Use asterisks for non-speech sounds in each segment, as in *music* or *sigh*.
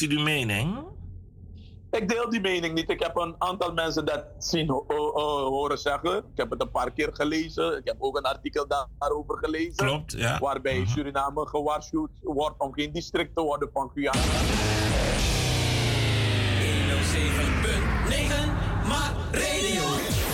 u die mening? Ik deel die mening niet. Ik heb een aantal mensen dat zien horen zeggen. Ik heb het een paar keer gelezen. Ik heb ook een artikel daarover gelezen. Klopt, ja. Waarbij uh Suriname gewaarschuwd wordt om geen district te worden van Guyana. 107.9 maar radio.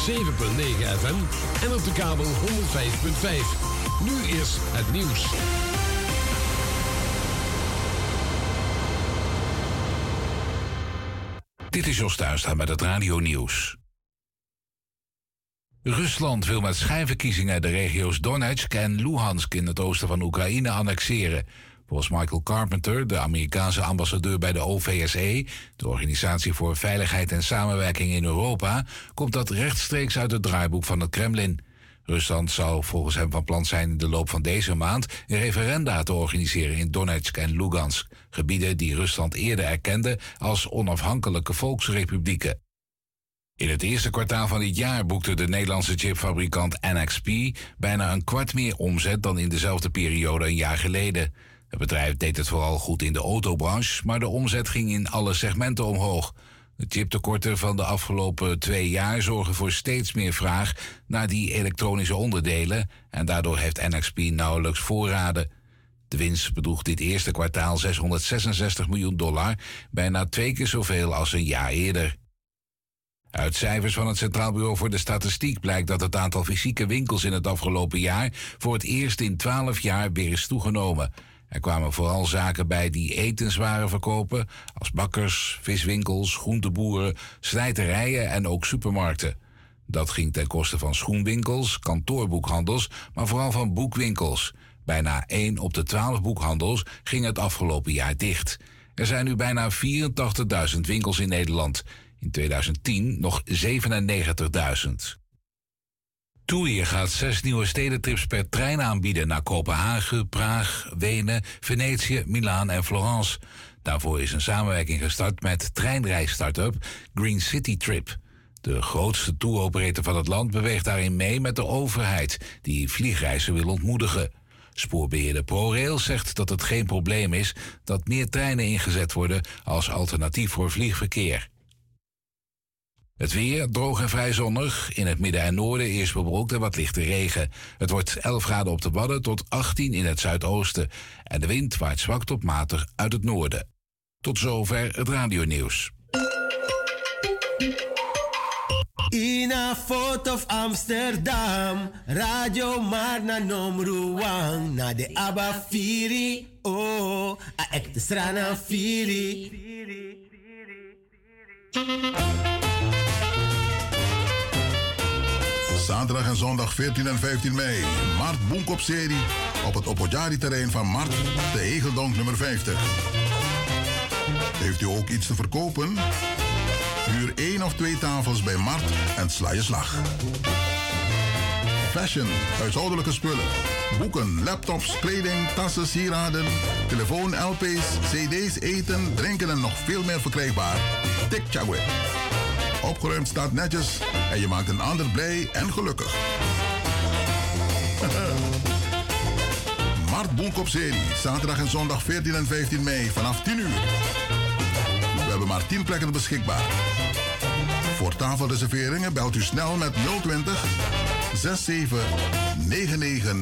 107.9 FM en op de kabel 105.5. Nu is het nieuws. Dit is Jos Tuistra met het Radio Nieuws. Rusland wil met schijnverkiezingen de regio's Donetsk en Luhansk in het oosten van Oekraïne annexeren. Volgens Michael Carpenter, de Amerikaanse ambassadeur bij de OVSE, de Organisatie voor Veiligheid en Samenwerking in Europa, komt dat rechtstreeks uit het draaiboek van het Kremlin. Rusland zou volgens hem van plan zijn in de loop van deze maand een referenda te organiseren in Donetsk en Lugansk, gebieden die Rusland eerder erkende als onafhankelijke volksrepublieken. In het eerste kwartaal van dit jaar boekte de Nederlandse chipfabrikant NXP bijna een kwart meer omzet dan in dezelfde periode een jaar geleden. Het bedrijf deed het vooral goed in de autobranche, maar de omzet ging in alle segmenten omhoog. De chiptekorten van de afgelopen twee jaar zorgen voor steeds meer vraag naar die elektronische onderdelen en daardoor heeft NXP nauwelijks voorraden. De winst bedroeg dit eerste kwartaal 666 miljoen dollar, bijna twee keer zoveel als een jaar eerder. Uit cijfers van het Centraal Bureau voor de Statistiek blijkt dat het aantal fysieke winkels in het afgelopen jaar voor het eerst in 12 jaar weer is toegenomen. Er kwamen vooral zaken bij die etenswaren verkopen, als bakkers, viswinkels, groenteboeren, slijterijen en ook supermarkten. Dat ging ten koste van schoenwinkels, kantoorboekhandels, maar vooral van boekwinkels. Bijna 1 op de 12 boekhandels ging het afgelopen jaar dicht. Er zijn nu bijna 84.000 winkels in Nederland. In 2010 nog 97.000. TUI gaat zes nieuwe stedentrips per trein aanbieden naar Kopenhagen, Praag, Wenen, Venetië, Milaan en Florence. Daarvoor is een samenwerking gestart met treinreis-startup Green City Trip. De grootste touroperator van het land beweegt daarin mee met de overheid, die vliegreizen wil ontmoedigen. Spoorbeheerder ProRail zegt dat het geen probleem is dat meer treinen ingezet worden als alternatief voor vliegverkeer. Het weer droog en vrij zonnig. In het midden en noorden eerst bewolkt en wat lichte regen. Het wordt 11 graden op de Wadden tot 18 in het zuidoosten. En de wind waait zwak tot matig uit het noorden. Tot zover het radionieuws. Foto of Amsterdam, radio maar na nomruang, na de Abba Firi, oh, a ekte strana Firi. Zaterdag en zondag 14 en 15 mei. Mart Boenkop-serie op het Opojari-terrein van Mart, de Egeldonk nummer 50. Heeft u ook iets te verkopen? Huur één of twee tafels bij Mart en sla je slag. Fashion, huishoudelijke spullen. Boeken, laptops, kleding, tassen, sieraden, telefoon, LP's, CD's, eten, drinken en nog veel meer verkrijgbaar. Tik Chagwe. Opgeruimd staat netjes en je maakt een ander blij en gelukkig. *laughs* Mart Boenkop serie, zaterdag en zondag 14 en 15 mei vanaf 10 uur. We hebben maar 10 plekken beschikbaar. Voor tafelreserveringen belt u snel met 020 67 99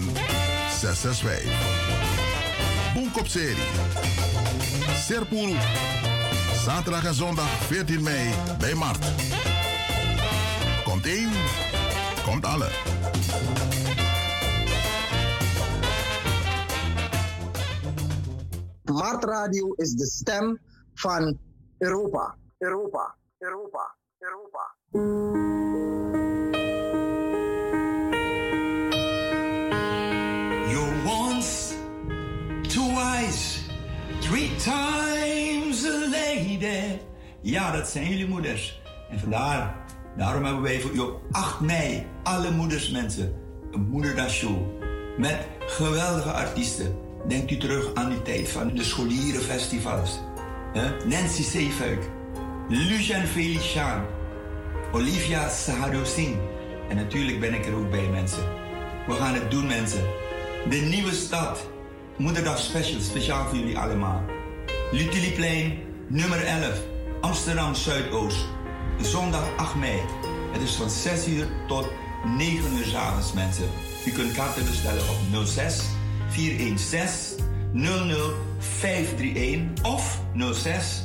665. Boenkop serie. Serpoel Zaterdag en zondag 14 mei bij Mart. Komt één, komt alle. Mart Radio is de stem van Europa. Europa, Europa, Europa. You're once, twice, three times a lady. Ja, dat zijn jullie moeders. En vandaar, daarom hebben wij voor u op 8 mei alle moedersmensen een moederdagshow met geweldige artiesten. Denkt u terug aan die tijd van de scholierenfestivals. Nancy Zeefuik, Lucian Felician, Olivia Sahado. En natuurlijk ben ik er ook bij mensen. We gaan het doen mensen. De nieuwe stad. Moederdag special, speciaal voor jullie allemaal. Lutiliplein, nummer 11, Amsterdam Zuidoost. Zondag 8 mei. Het is van 6 uur tot 9 uur avonds, mensen. U kunt kaarten bestellen op 06 416 00531 of 06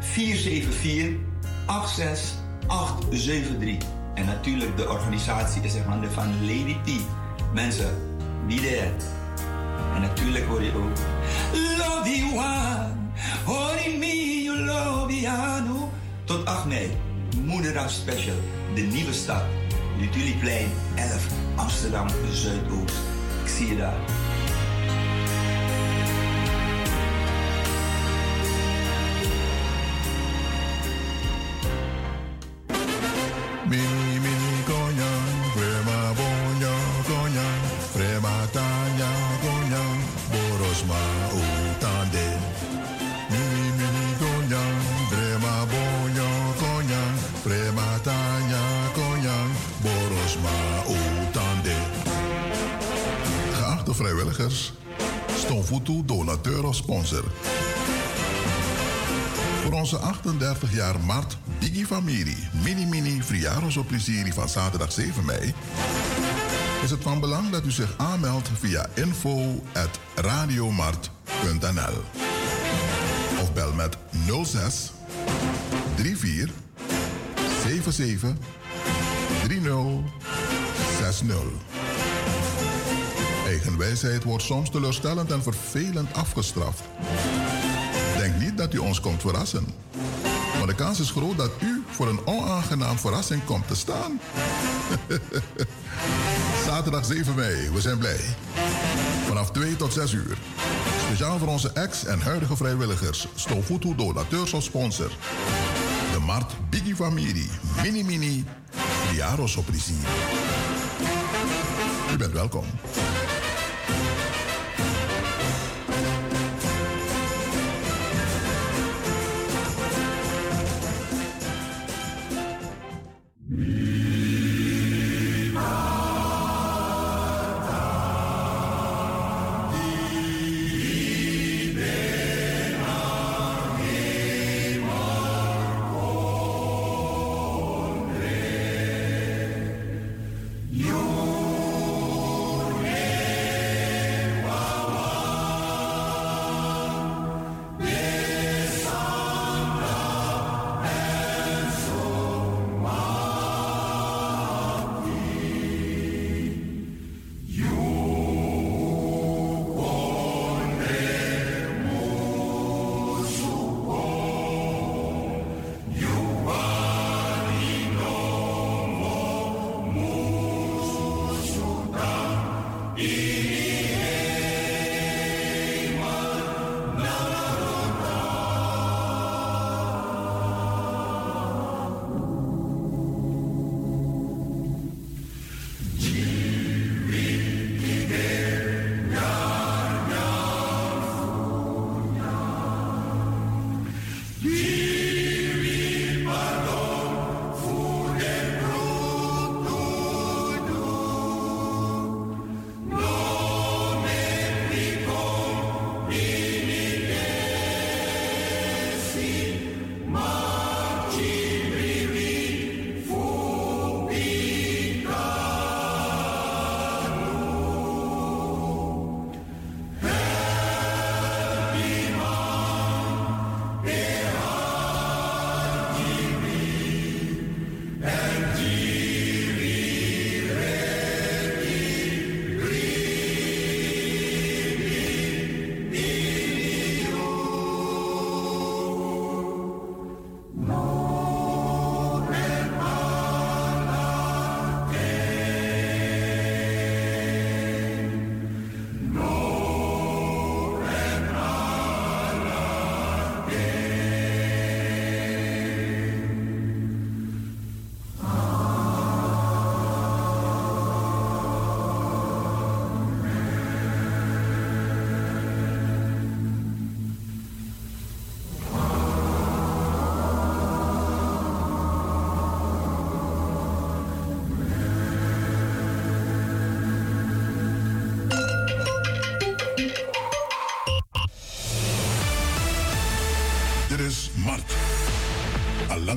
474 86873. En natuurlijk, de organisatie is in handen van Lady T. Mensen, wie there. En natuurlijk hoor je ook. Love one, hoor me, you love. Tot 8 mei, Moederdag Special, de nieuwe stad. Lutuliplein 11, Amsterdam Zuidoost. Ik zie je daar. 38 jaar Mart Biggie Familie Mini Mini Friaros op Plezier van zaterdag 7 mei is het van belang dat u zich aanmeldt via info@radiomart.nl of bel met 06 34 77 30 60. Eigenwijsheid wordt soms teleurstellend en vervelend afgestraft. Denk niet dat u ons komt verrassen. Maar de kans is groot dat u voor een onaangenaam verrassing komt te staan. *laughs* Zaterdag 7 mei, we zijn blij. Vanaf 2 tot 6 uur. Speciaal voor onze ex- en huidige vrijwilligers, Stofutu donateurs of sponsor. De Mart Biggie Familie, Mini Mini, Diaros op plezier. U bent welkom.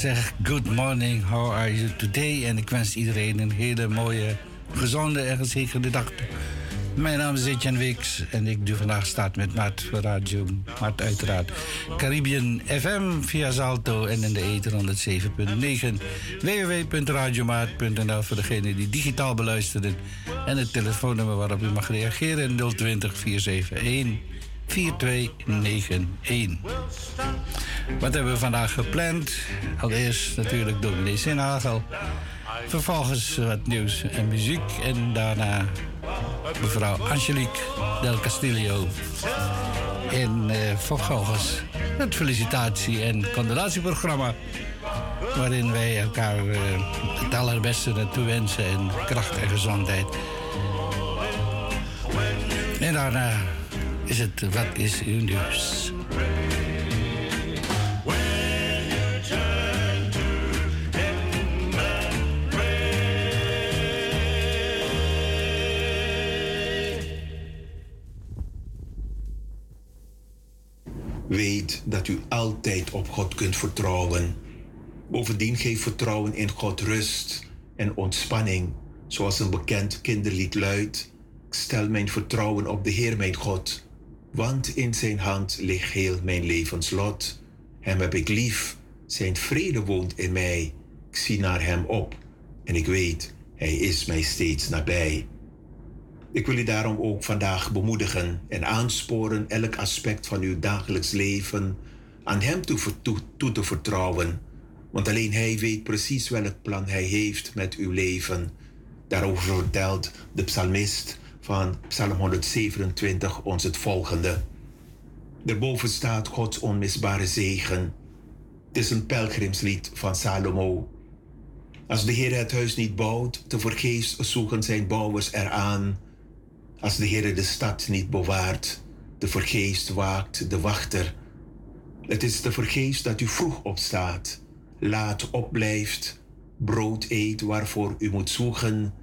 Zeg good morning, how are you today? En ik wens iedereen een hele mooie, gezonde en gezegende dag. Mijn naam is Etienne Weeks en ik doe vandaag staat met voor Radio Maart uiteraard. Caribbean FM via Salto en in de ether 107.9. www.radiomaat.nl voor degenen die digitaal beluisteren. En het telefoonnummer waarop u mag reageren 020 471 4291. Wat hebben we vandaag gepland? Allereerst natuurlijk dominee Sinhagel. Vervolgens wat nieuws en muziek. En daarna mevrouw Angelique Del Castillo. En eh, vervolgens het felicitatie- en condolatieprogramma. Waarin wij elkaar eh, het allerbeste naartoe wensen. En kracht en gezondheid. En daarna is het Wat is uw nieuws? Weet dat u altijd op God kunt vertrouwen. Bovendien geeft vertrouwen in God rust en ontspanning, zoals een bekend kinderlied luidt. Ik stel mijn vertrouwen op de Heer mijn God, want in zijn hand ligt heel mijn levenslot. Hem heb ik lief, zijn vrede woont in mij. Ik zie naar hem op en ik weet, hij is mij steeds nabij. Ik wil u daarom ook vandaag bemoedigen en aansporen elk aspect van uw dagelijks leven aan Hem toe, toe, te vertrouwen. Want alleen Hij weet precies welk plan Hij heeft met uw leven. Daarover vertelt de psalmist van Psalm 127 ons het volgende. Daarboven staat Gods onmisbare zegen. Het is een pelgrimslied van Salomo. Als de Heer het huis niet bouwt, te vergeefs zoeken zijn bouwers eraan. Als de Heer de stad niet bewaart, te vergeefs waakt de wachter. Het is te vergeefs dat u vroeg opstaat, laat opblijft, brood eet waarvoor u moet zoeken.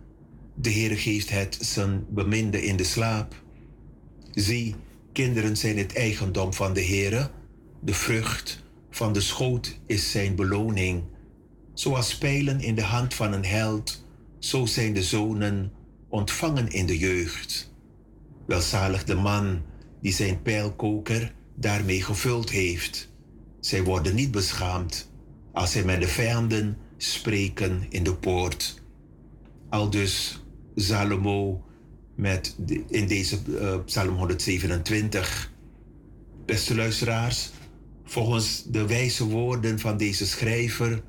De Heer geeft het zijn beminde in de slaap. Zie, kinderen zijn het eigendom van de Heer. De vrucht van de schoot is zijn beloning. Zoals pijlen in de hand van een held, zo zijn de zonen ontvangen in de jeugd. Welzalig de man die zijn pijlkoker daarmee gevuld heeft. Zij worden niet beschaamd als zij met de vijanden spreken in de poort. Aldus Salomo met in deze uh, Psalm 127. Beste luisteraars, volgens de wijze woorden van deze schrijver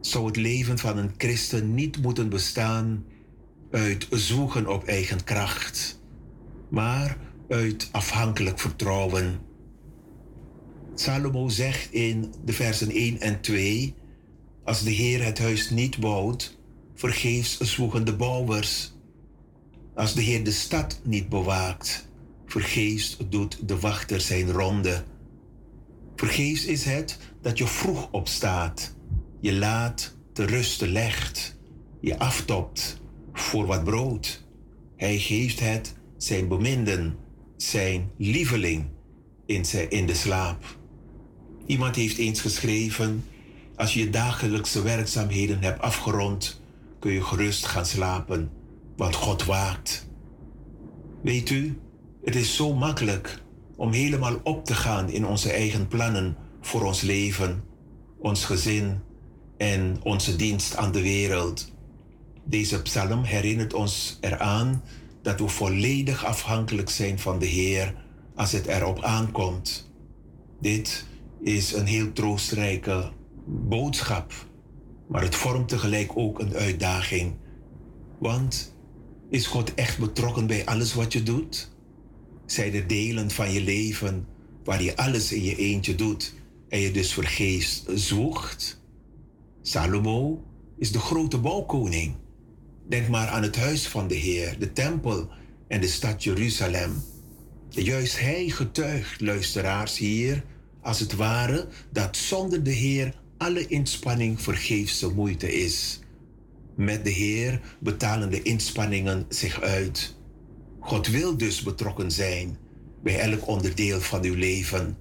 zou het leven van een christen niet moeten bestaan uit zoeken op eigen kracht, maar uit afhankelijk vertrouwen. Salomo zegt in de versen 1 en 2: Als de Heer het huis niet bouwt, vergeefs zwoegen de bouwers. Als de Heer de stad niet bewaakt, vergeefs doet de wachter zijn ronde. Vergeefs is het dat je vroeg opstaat, je laat te rusten legt, je aftopt voor wat brood. Hij geeft het zijn beminden, zijn lieveling in, zijn, in de slaap. Iemand heeft eens geschreven: Als je je dagelijkse werkzaamheden hebt afgerond, kun je gerust gaan slapen, want God waakt. Weet u, het is zo makkelijk om helemaal op te gaan in onze eigen plannen voor ons leven, ons gezin en onze dienst aan de wereld. Deze psalm herinnert ons eraan dat we volledig afhankelijk zijn van de Heer als het erop aankomt. Dit is een heel troostrijke boodschap, maar het vormt tegelijk ook een uitdaging. Want is God echt betrokken bij alles wat je doet? Zijn er delen van je leven waar je alles in je eentje doet en je dus vergeest zwoegt? Salomo is de grote bouwkoning. Denk maar aan het huis van de Heer, de tempel en de stad Jeruzalem. Juist hij getuigt, luisteraars hier, als het ware, dat zonder de Heer alle inspanning vergeefse moeite is. Met de Heer betalen de inspanningen zich uit. God wil dus betrokken zijn bij elk onderdeel van uw leven.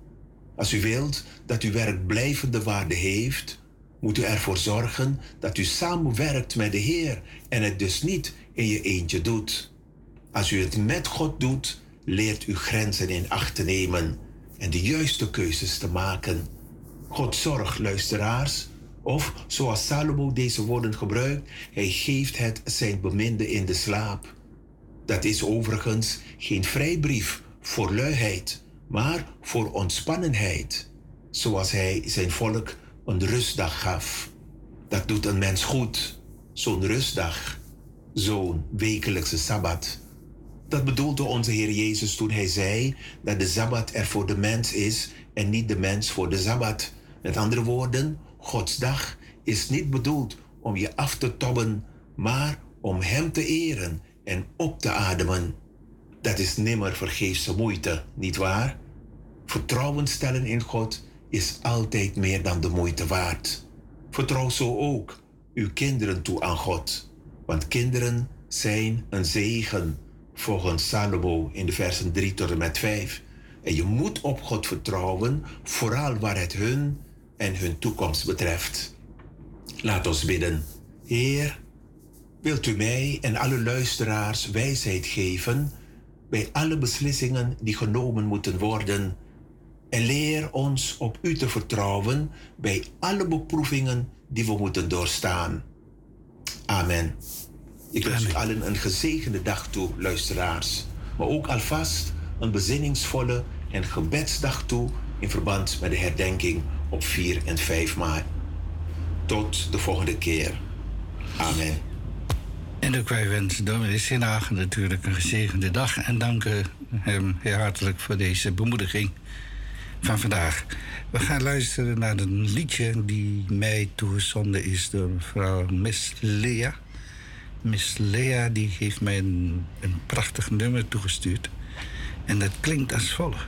Als u wilt dat uw werk blijvende waarde heeft, moet u ervoor zorgen dat u samenwerkt met de Heer en het dus niet in je eentje doet. Als u het met God doet, leert u grenzen in acht te nemen en de juiste keuzes te maken. God zorgt, luisteraars, of zoals Salomo deze woorden gebruikt, hij geeft het zijn beminde in de slaap. Dat is overigens geen vrijbrief voor luiheid, maar voor ontspannenheid, zoals hij zijn volk een rustdag gaf. Dat doet een mens goed, zo'n rustdag, zo'n wekelijkse sabbat. Dat bedoelde onze Heer Jezus toen hij zei dat de sabbat er voor de mens is en niet de mens voor de sabbat. Met andere woorden, Gods dag is niet bedoeld om je af te tobben, maar om Hem te eren en op te ademen. Dat is nimmer vergeefse moeite, niet waar? Vertrouwen stellen in God is altijd meer dan de moeite waard. Vertrouw zo ook uw kinderen toe aan God, want kinderen zijn een zegen, volgens Salomo in de versen 3 tot en met 5. En je moet op God vertrouwen, vooral waar het hun en hun toekomst betreft. Laat ons bidden. Heer, wilt u mij en alle luisteraars wijsheid geven bij alle beslissingen die genomen moeten worden en leer ons op u te vertrouwen bij alle beproevingen die we moeten doorstaan. Amen. Ik wens u allen een gezegende dag toe, luisteraars. Maar ook alvast een bezinningsvolle en gebedsdag toe in verband met de herdenking op 4 en 5 maart. Tot de volgende keer. Amen. En ook wij wensen dominee Sinhagen natuurlijk een gezegende dag en danken hem heel hartelijk voor deze bemoediging van vandaag. We gaan luisteren naar een liedje die mij toegezonden is door mevrouw Miss Lea. Miss Lea die heeft mij een, een prachtig nummer toegestuurd. En dat klinkt als volgt.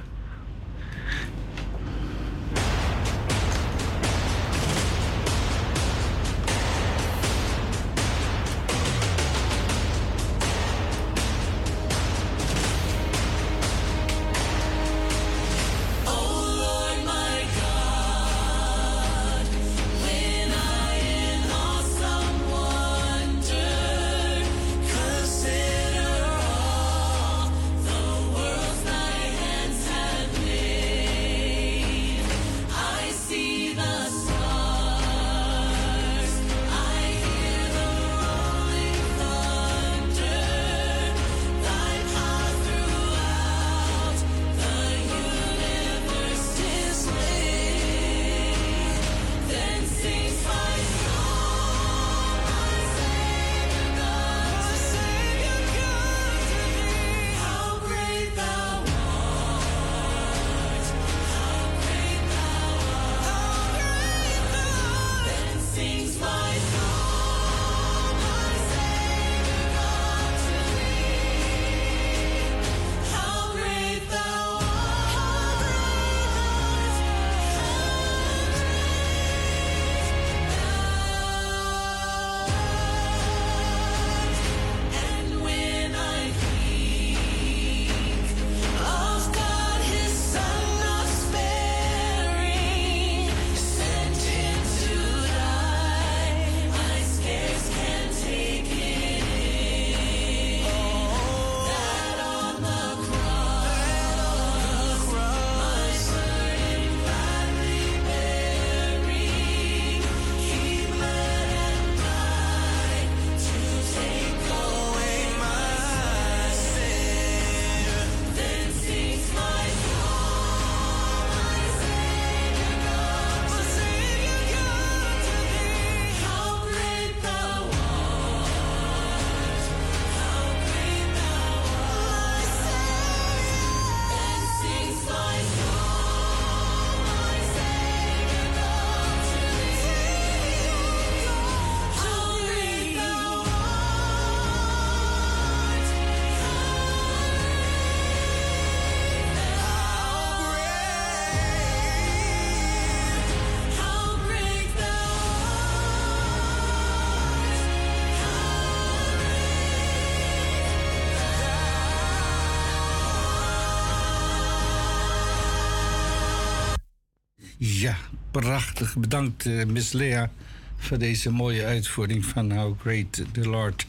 Bedankt, eh, Miss Lea, voor deze mooie uitvoering van How Great the Lord.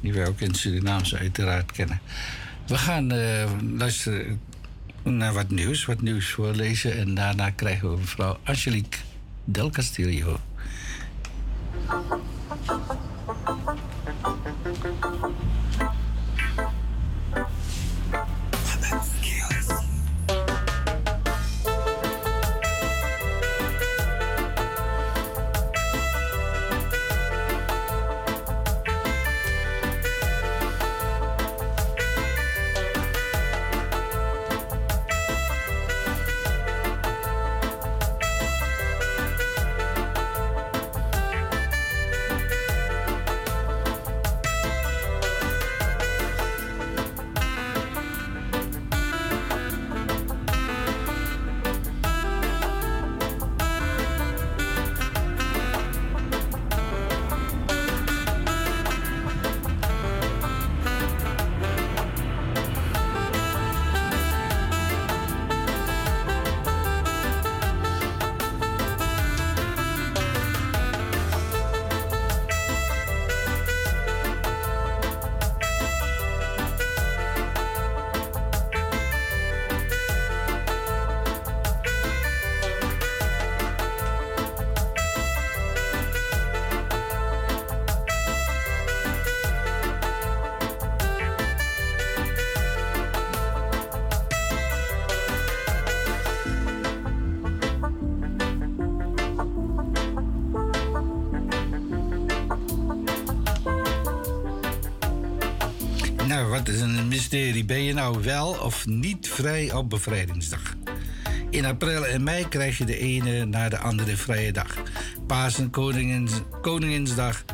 Die wij ook in Surinaamse uiteraard kennen. We gaan eh, luisteren naar wat nieuws, wat nieuws voorlezen. En daarna krijgen we mevrouw Angelique Del Castillo. Ben je nou wel of niet vrij op bevrijdingsdag? In april en mei krijg je de ene na de andere vrije dag. Pasen, Koningins, Koninginsdag,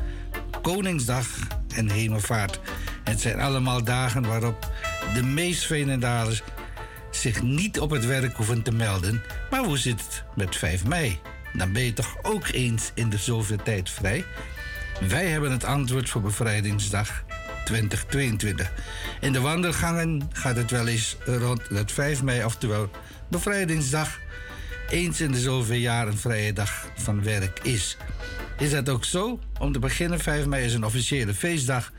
Koningsdag en Hemelvaart. Het zijn allemaal dagen waarop de meest Venendalers zich niet op het werk hoeven te melden. Maar hoe zit het met 5 mei? Dan ben je toch ook eens in de zoveel tijd vrij? Wij hebben het antwoord voor bevrijdingsdag 2022. In de wandelgangen gaat het wel eens rond het 5 mei, oftewel bevrijdingsdag, eens in de zoveel jaar een vrije dag van werk is. Is dat ook zo? Om te beginnen, 5 mei is een officiële feestdag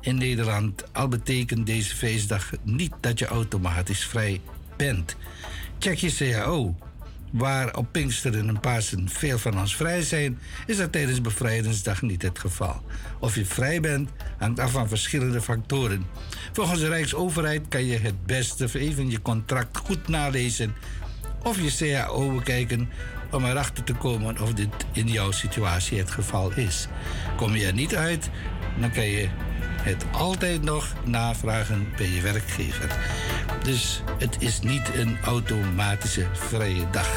in Nederland. Al betekent deze feestdag niet dat je automatisch vrij bent. Check je CAO. Waar op Pinksteren en Pasen veel van ons vrij zijn, is dat tijdens Bevrijdingsdag niet het geval. Of je vrij bent, hangt af van verschillende factoren. Volgens de Rijksoverheid kan je het beste even je contract goed nalezen of je CAO bekijken om erachter te komen of dit in jouw situatie het geval is. Kom je er niet uit, dan kan je het altijd nog navragen bij je werkgever. Dus het is niet een automatische vrije dag.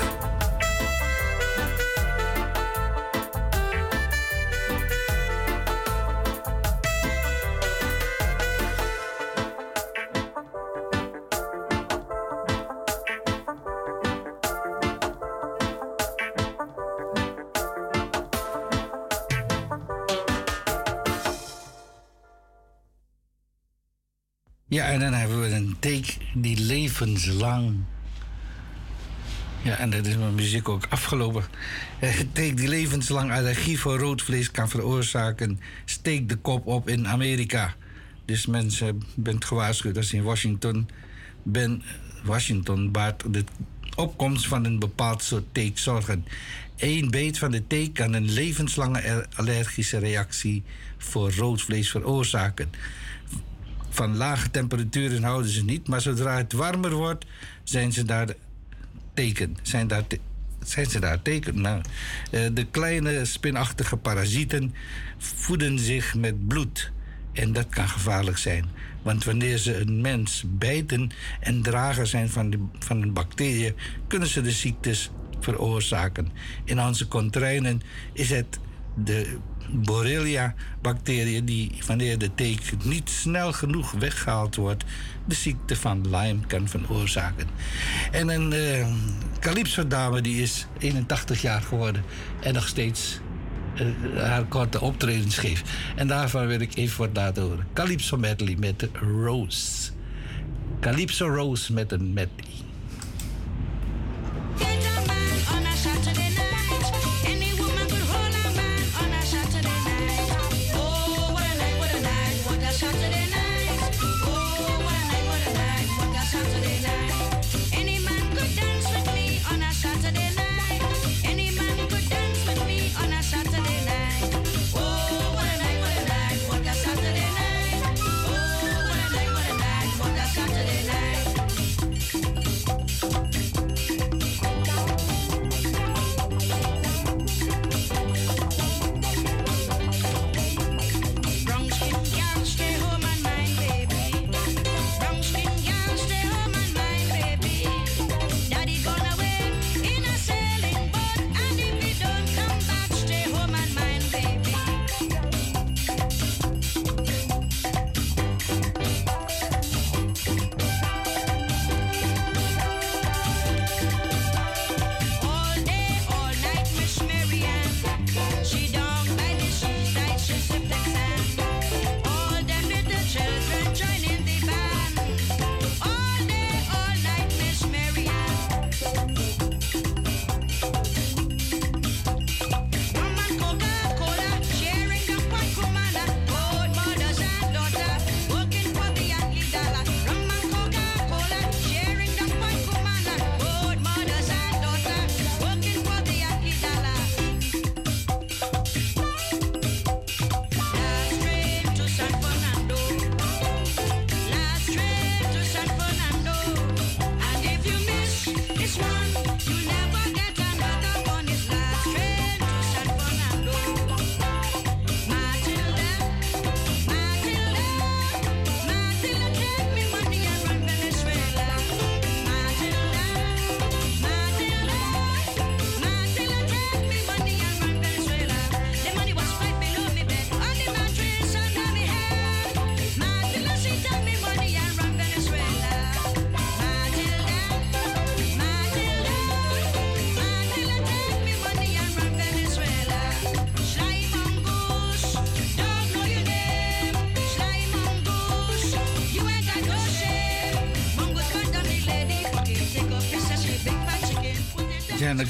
En dan hebben we een take die levenslang. Ja, en dat is met muziek ook afgelopen. Eh, take die levenslang allergie voor rood vlees kan veroorzaken. Steek de kop op in Amerika. Dus mensen, bent gewaarschuwd als in Washington bent. Washington baart de opkomst van een bepaald soort teek zorgen. Eén beet van de teek kan een levenslange er- allergische reactie voor rood vlees veroorzaken. Van lage temperaturen houden ze niet, maar zodra het warmer wordt, zijn ze daar teken. Zijn, daar zijn ze daar teken? Nou, eh, de kleine spinachtige parasieten voeden zich met bloed. En dat kan gevaarlijk zijn. Want wanneer ze een mens bijten en drager zijn van, de, van een bacterie, kunnen ze de ziektes veroorzaken. In onze contrainen is het de Borrelia-bacterie die, wanneer de teek niet snel genoeg weggehaald wordt, de ziekte van Lyme kan veroorzaken. En een eh Calypso-dame die is 81 jaar geworden en nog steeds eh, haar korte optredens geeft. En daarvan wil ik even wat laten horen. Calypso medley met Rose. Calypso Rose met een medley.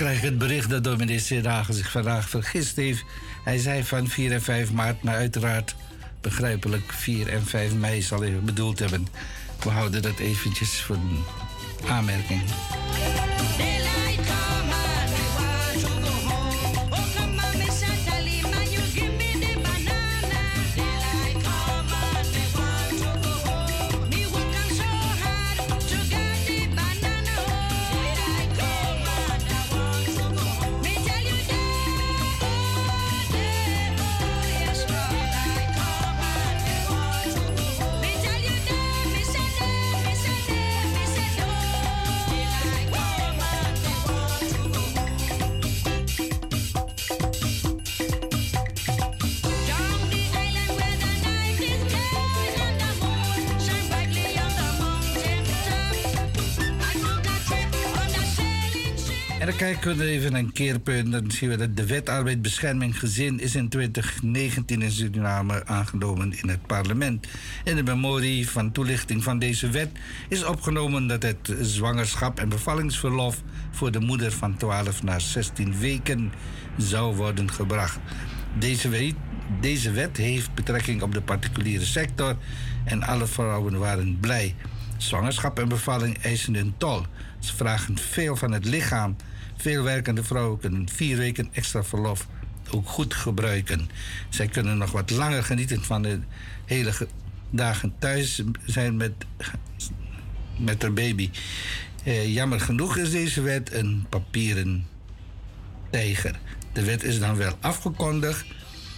Krijg ik het bericht dat dominee Seragen zich vandaag vergist heeft. Hij zei van 4 en 5 maart, maar uiteraard begrijpelijk 4 en 5 mei zal hij bedoeld hebben. We houden dat eventjes voor een aanmerking. Kijken we even een keerpunt. Dan zien we dat de wet arbeidsbescherming gezin is in 2019 in Suriname aangenomen in het parlement. In de memorie van toelichting van deze wet is opgenomen dat het zwangerschap en bevallingsverlof voor de moeder van 12 naar 16 weken zou worden gebracht. Deze wet, deze wet heeft betrekking op de particuliere sector en alle vrouwen waren blij. Zwangerschap en bevalling eisen een tol. Ze vragen veel van het lichaam. Veel werkende vrouwen kunnen vier weken extra verlof ook goed gebruiken. Zij kunnen nog wat langer genieten van de hele ge- dagen thuis zijn met, met haar baby. Eh, jammer genoeg is deze wet een papieren tijger. De wet is dan wel afgekondigd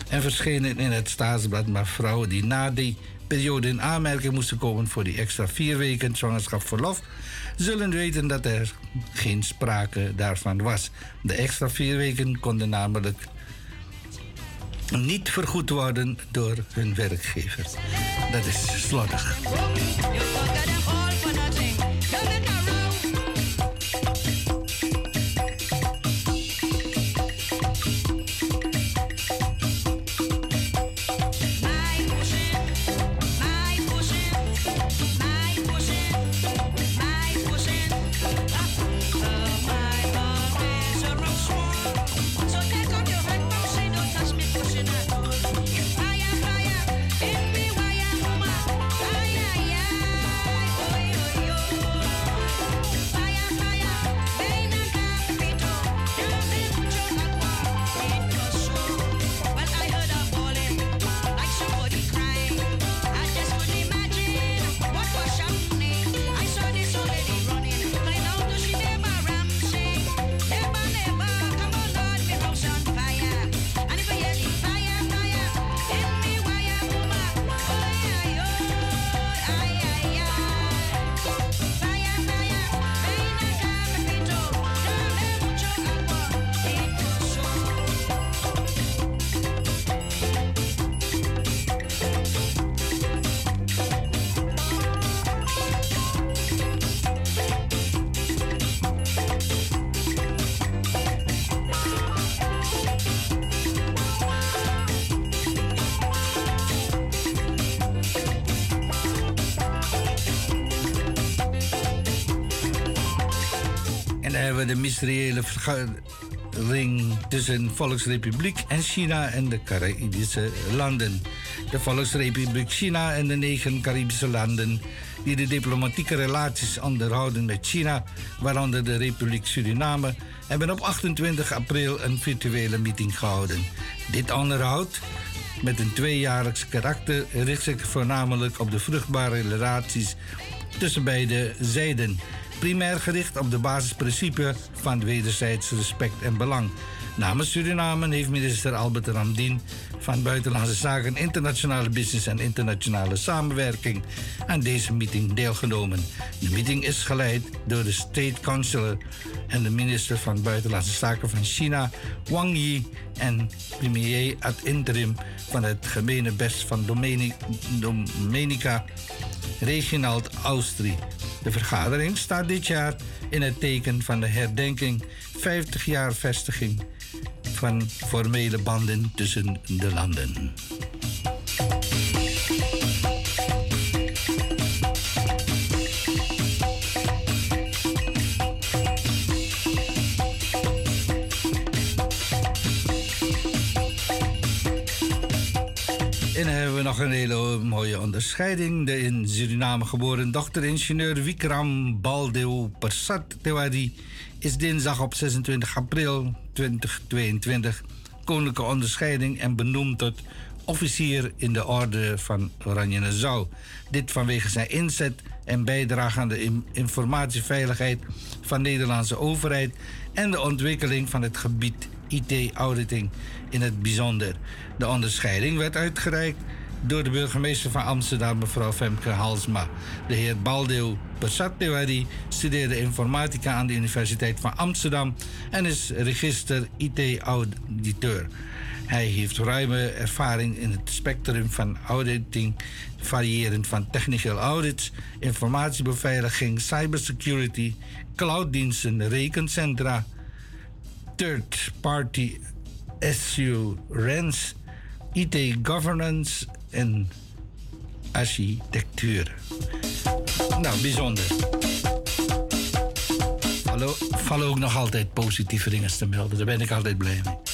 en verschenen in het staatsblad, maar vrouwen die na die periode in aanmerking moesten komen voor die extra vier weken zwangerschapsverlof, zullen weten dat er geen sprake daarvan was. De extra vier weken konden namelijk niet vergoed worden door hun werkgever. Dat is slordig. Mysteriële vergadering tussen Volksrepubliek en China en de Caribische landen. De Volksrepubliek China en de negen Caribische landen die de diplomatieke relaties onderhouden met China, waaronder de Republiek Suriname, hebben op 28 april een virtuele meeting gehouden. Dit onderhoud met een tweejaarlijks karakter richt zich voornamelijk op de vruchtbare relaties tussen beide zijden. Primair gericht op de basisprincipe van wederzijds respect en belang. Namens Suriname heeft minister Albert Ramdien van Buitenlandse Zaken, Internationale Business en Internationale Samenwerking aan deze meeting deelgenomen. De meeting is geleid door de State Councilor en de minister van Buitenlandse Zaken van China, Wang Yi, en premier ad interim van het gemene best van Domenica, Reginald Austri. De vergadering staat dit jaar in het teken van de herdenking 50 jaar vestiging van formele banden tussen de landen. Nog een hele mooie onderscheiding. De in Suriname geboren dochter-ingenieur Vikram Baldev Persat Tewari is dinsdag op 26 april 2022 koninklijke onderscheiding en benoemd tot officier in de orde van Oranje Nassau. Dit vanwege zijn inzet en bijdrage aan de in- informatieveiligheid van de Nederlandse overheid en de ontwikkeling van het gebied IT-auditing in het bijzonder. De onderscheiding werd uitgereikt door de burgemeester van Amsterdam, mevrouw Femke Halsma. De heer Baldeo Persatnewari studeerde informatica aan de Universiteit van Amsterdam en is register IT-auditeur. Hij heeft ruime ervaring in het spectrum van auditing, variërend van technical audits, informatiebeveiliging, cybersecurity, clouddiensten, rekencentra, third-party assurance, IT-governance en architectuur. Nou, bijzonder. Hallo, vallen ook nog altijd positieve dingen te melden. Daar ben ik altijd blij mee.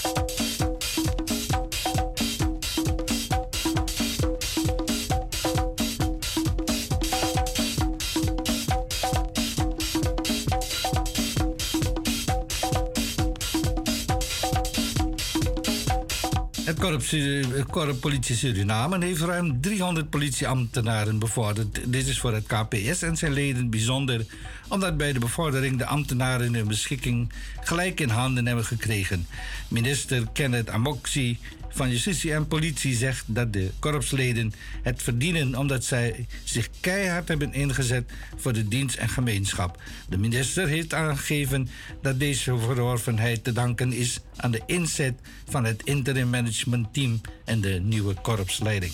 Het korps, Suriname heeft ruim 300 politieambtenaren bevorderd. Dit is voor het KPS en zijn leden bijzonder, omdat bij de bevordering de ambtenaren hun beschikking gelijk in handen hebben gekregen. Minister Kenneth Amoksi van Justitie en Politie zegt dat de korpsleden het verdienen omdat zij zich keihard hebben ingezet voor de dienst en gemeenschap. De minister heeft aangegeven dat deze verworvenheid te danken is aan de inzet van het interim management team en de nieuwe korpsleiding.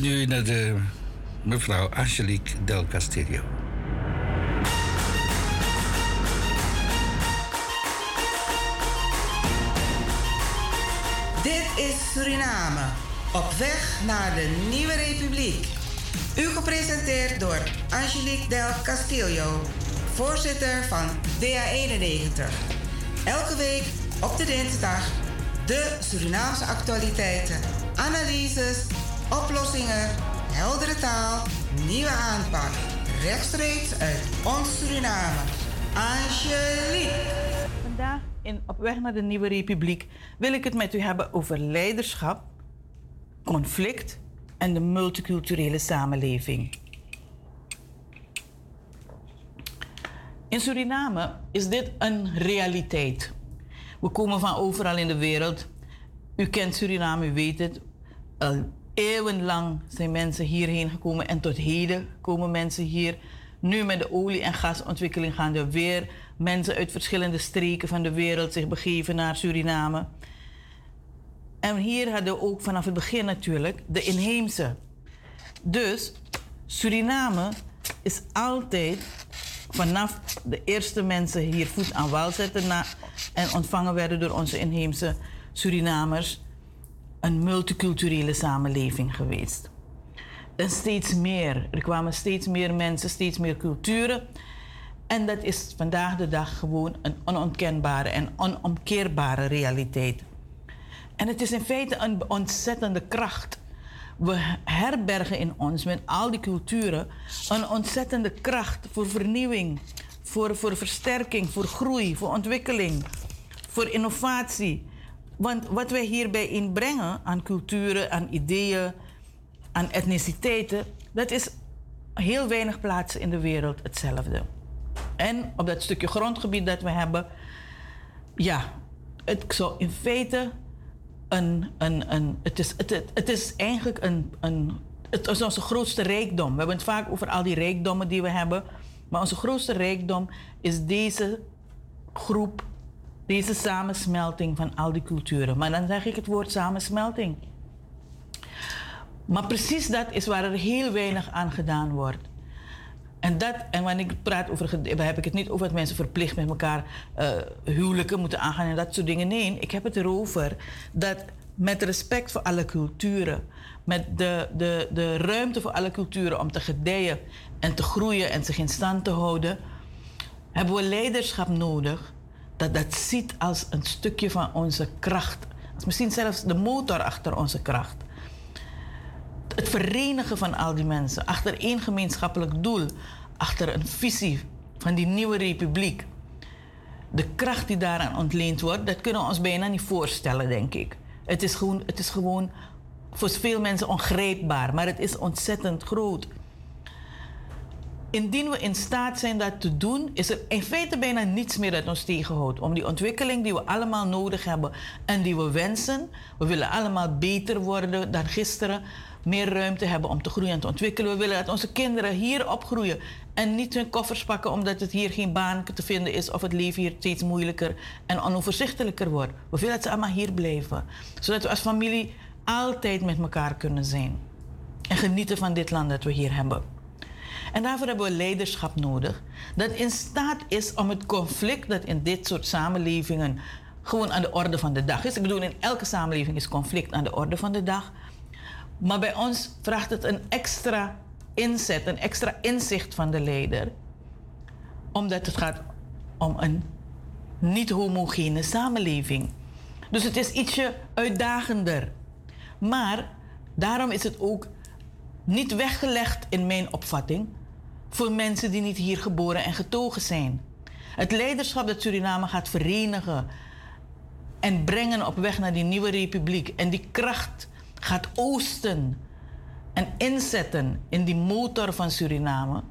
Nu naar de mevrouw Angelique Del Castillo. Dit is Suriname, op weg naar de nieuwe republiek. U gepresenteerd door Angelique Del Castillo, voorzitter van DA91. Elke week op de dinsdag de Surinaamse actualiteiten, analyses, oplossingen, heldere taal, nieuwe aanpak. Rechtstreeks uit ons Suriname. Angelique. Vandaag in Op weg naar de nieuwe republiek wil ik het met u hebben over leiderschap, conflict en de multiculturele samenleving. In Suriname is dit een realiteit. We komen van overal in de wereld. U kent Suriname, u weet het. Eeuwenlang zijn mensen hierheen gekomen en tot heden komen mensen hier. Nu met de olie- en gasontwikkeling gaan er weer mensen uit verschillende streken van de wereld zich begeven naar Suriname. En hier hadden we ook vanaf het begin natuurlijk de inheemse. Dus Suriname is altijd vanaf de eerste mensen hier voet aan wal zetten en ontvangen werden door onze inheemse Surinamers een multiculturele samenleving geweest. En steeds meer. Er kwamen steeds meer mensen, steeds meer culturen. En dat is vandaag de dag gewoon een onontkenbare en onomkeerbare realiteit. En het is in feite een ontzettende kracht. We herbergen in ons met al die culturen een ontzettende kracht voor vernieuwing, voor, voor versterking, voor groei, voor ontwikkeling, voor innovatie. Want wat wij hierbij inbrengen aan culturen, aan ideeën, aan etniciteiten, dat is heel weinig plaatsen in de wereld hetzelfde. En op dat stukje grondgebied dat we hebben, ja, het zou in feite een, een, een het, is, het, het, het is eigenlijk een, een, het is onze grootste rijkdom. We hebben het vaak over al die rijkdommen die we hebben, maar onze grootste rijkdom is deze groep, deze samensmelting van al die culturen. Maar dan zeg ik het woord samensmelting. Maar precies dat is waar er heel weinig aan gedaan wordt. En, dat, en wanneer ik praat over, heb ik het niet over dat mensen verplicht met elkaar uh, huwelijken moeten aangaan en dat soort dingen. Nee, ik heb het erover dat met respect voor alle culturen, met de, de, de ruimte voor alle culturen om te gedijen en te groeien en zich in stand te houden, hebben we leiderschap nodig dat dat ziet als een stukje van onze kracht. Misschien zelfs de motor achter onze kracht. Het verenigen van al die mensen achter één gemeenschappelijk doel, achter een visie van die nieuwe republiek. De kracht die daaraan ontleend wordt, dat kunnen we ons bijna niet voorstellen, denk ik. Het is gewoon, het is gewoon voor veel mensen ongrijpbaar, maar het is ontzettend groot. Indien we in staat zijn dat te doen, is er in feite bijna niets meer dat ons tegenhoudt. Om die ontwikkeling die we allemaal nodig hebben en die we wensen. We willen allemaal beter worden dan gisteren. Meer ruimte hebben om te groeien en te ontwikkelen. We willen dat onze kinderen hier opgroeien. En niet hun koffers pakken omdat het hier geen baan te vinden is. Of het leven hier steeds moeilijker en onoverzichtelijker wordt. We willen dat ze allemaal hier blijven. Zodat we als familie altijd met elkaar kunnen zijn. En genieten van dit land dat we hier hebben. En daarvoor hebben we leiderschap nodig dat in staat is om het conflict dat in dit soort samenlevingen gewoon aan de orde van de dag is. Ik bedoel, in elke samenleving is conflict aan de orde van de dag. Maar bij ons vraagt het een extra inzet, een extra inzicht van de leider. Omdat het gaat om een niet homogene samenleving. Dus het is ietsje uitdagender. Maar daarom is het ook niet weggelegd in mijn opvatting voor mensen die niet hier geboren en getogen zijn. Het leiderschap dat Suriname gaat verenigen en brengen op weg naar die nieuwe republiek en die kracht gaat oosten en inzetten in die motor van Suriname,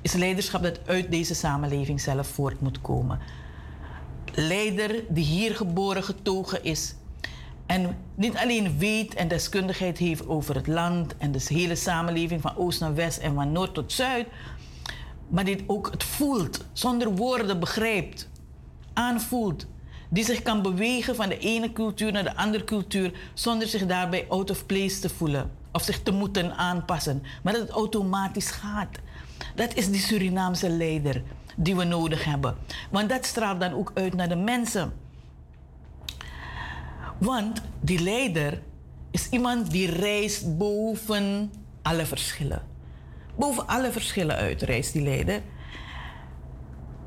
is leiderschap dat uit deze samenleving zelf voort moet komen. Leider die hier geboren getogen is en niet alleen weet en deskundigheid heeft over het land en de hele samenleving van oost naar west en van noord tot zuid, maar die ook het voelt, zonder woorden begrijpt, aanvoelt. Die zich kan bewegen van de ene cultuur naar de andere cultuur zonder zich daarbij out of place te voelen of zich te moeten aanpassen, maar dat het automatisch gaat. Dat is die Surinaamse leider die we nodig hebben. Want dat straalt dan ook uit naar de mensen. Want die leider is iemand die reist boven alle verschillen. Boven alle verschillen uit reist die leider.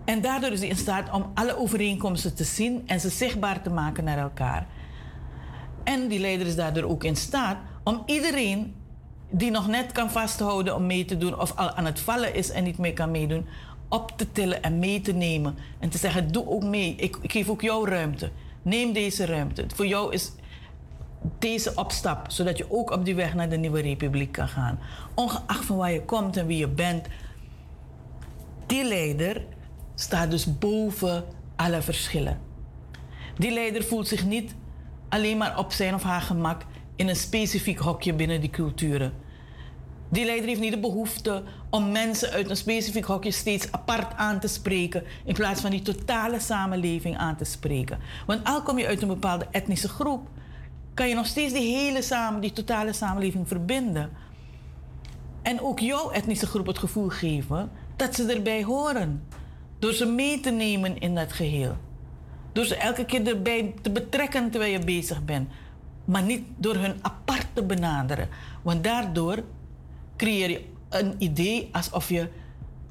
En daardoor is hij in staat om alle overeenkomsten te zien en ze zichtbaar te maken naar elkaar. En die leider is daardoor ook in staat om iedereen die nog net kan vasthouden om mee te doen of al aan het vallen is en niet meer kan meedoen, op te tillen en mee te nemen. En te zeggen, doe ook mee, ik, ik geef ook jou ruimte. Neem deze ruimte. Voor jou is deze opstap, zodat je ook op die weg naar de nieuwe republiek kan gaan. Ongeacht van waar je komt en wie je bent. Die leider staat dus boven alle verschillen. Die leider voelt zich niet alleen maar op zijn of haar gemak in een specifiek hokje binnen die culturen. Die leider heeft niet de behoefte om mensen uit een specifiek hokje steeds apart aan te spreken, in plaats van die totale samenleving aan te spreken. Want al kom je uit een bepaalde etnische groep, kan je nog steeds die hele samen, die totale samenleving verbinden. En ook jouw etnische groep het gevoel geven dat ze erbij horen. Door ze mee te nemen in dat geheel. Door ze elke keer erbij te betrekken terwijl je bezig bent. Maar niet door hun apart te benaderen. Want daardoor creëer je een idee alsof je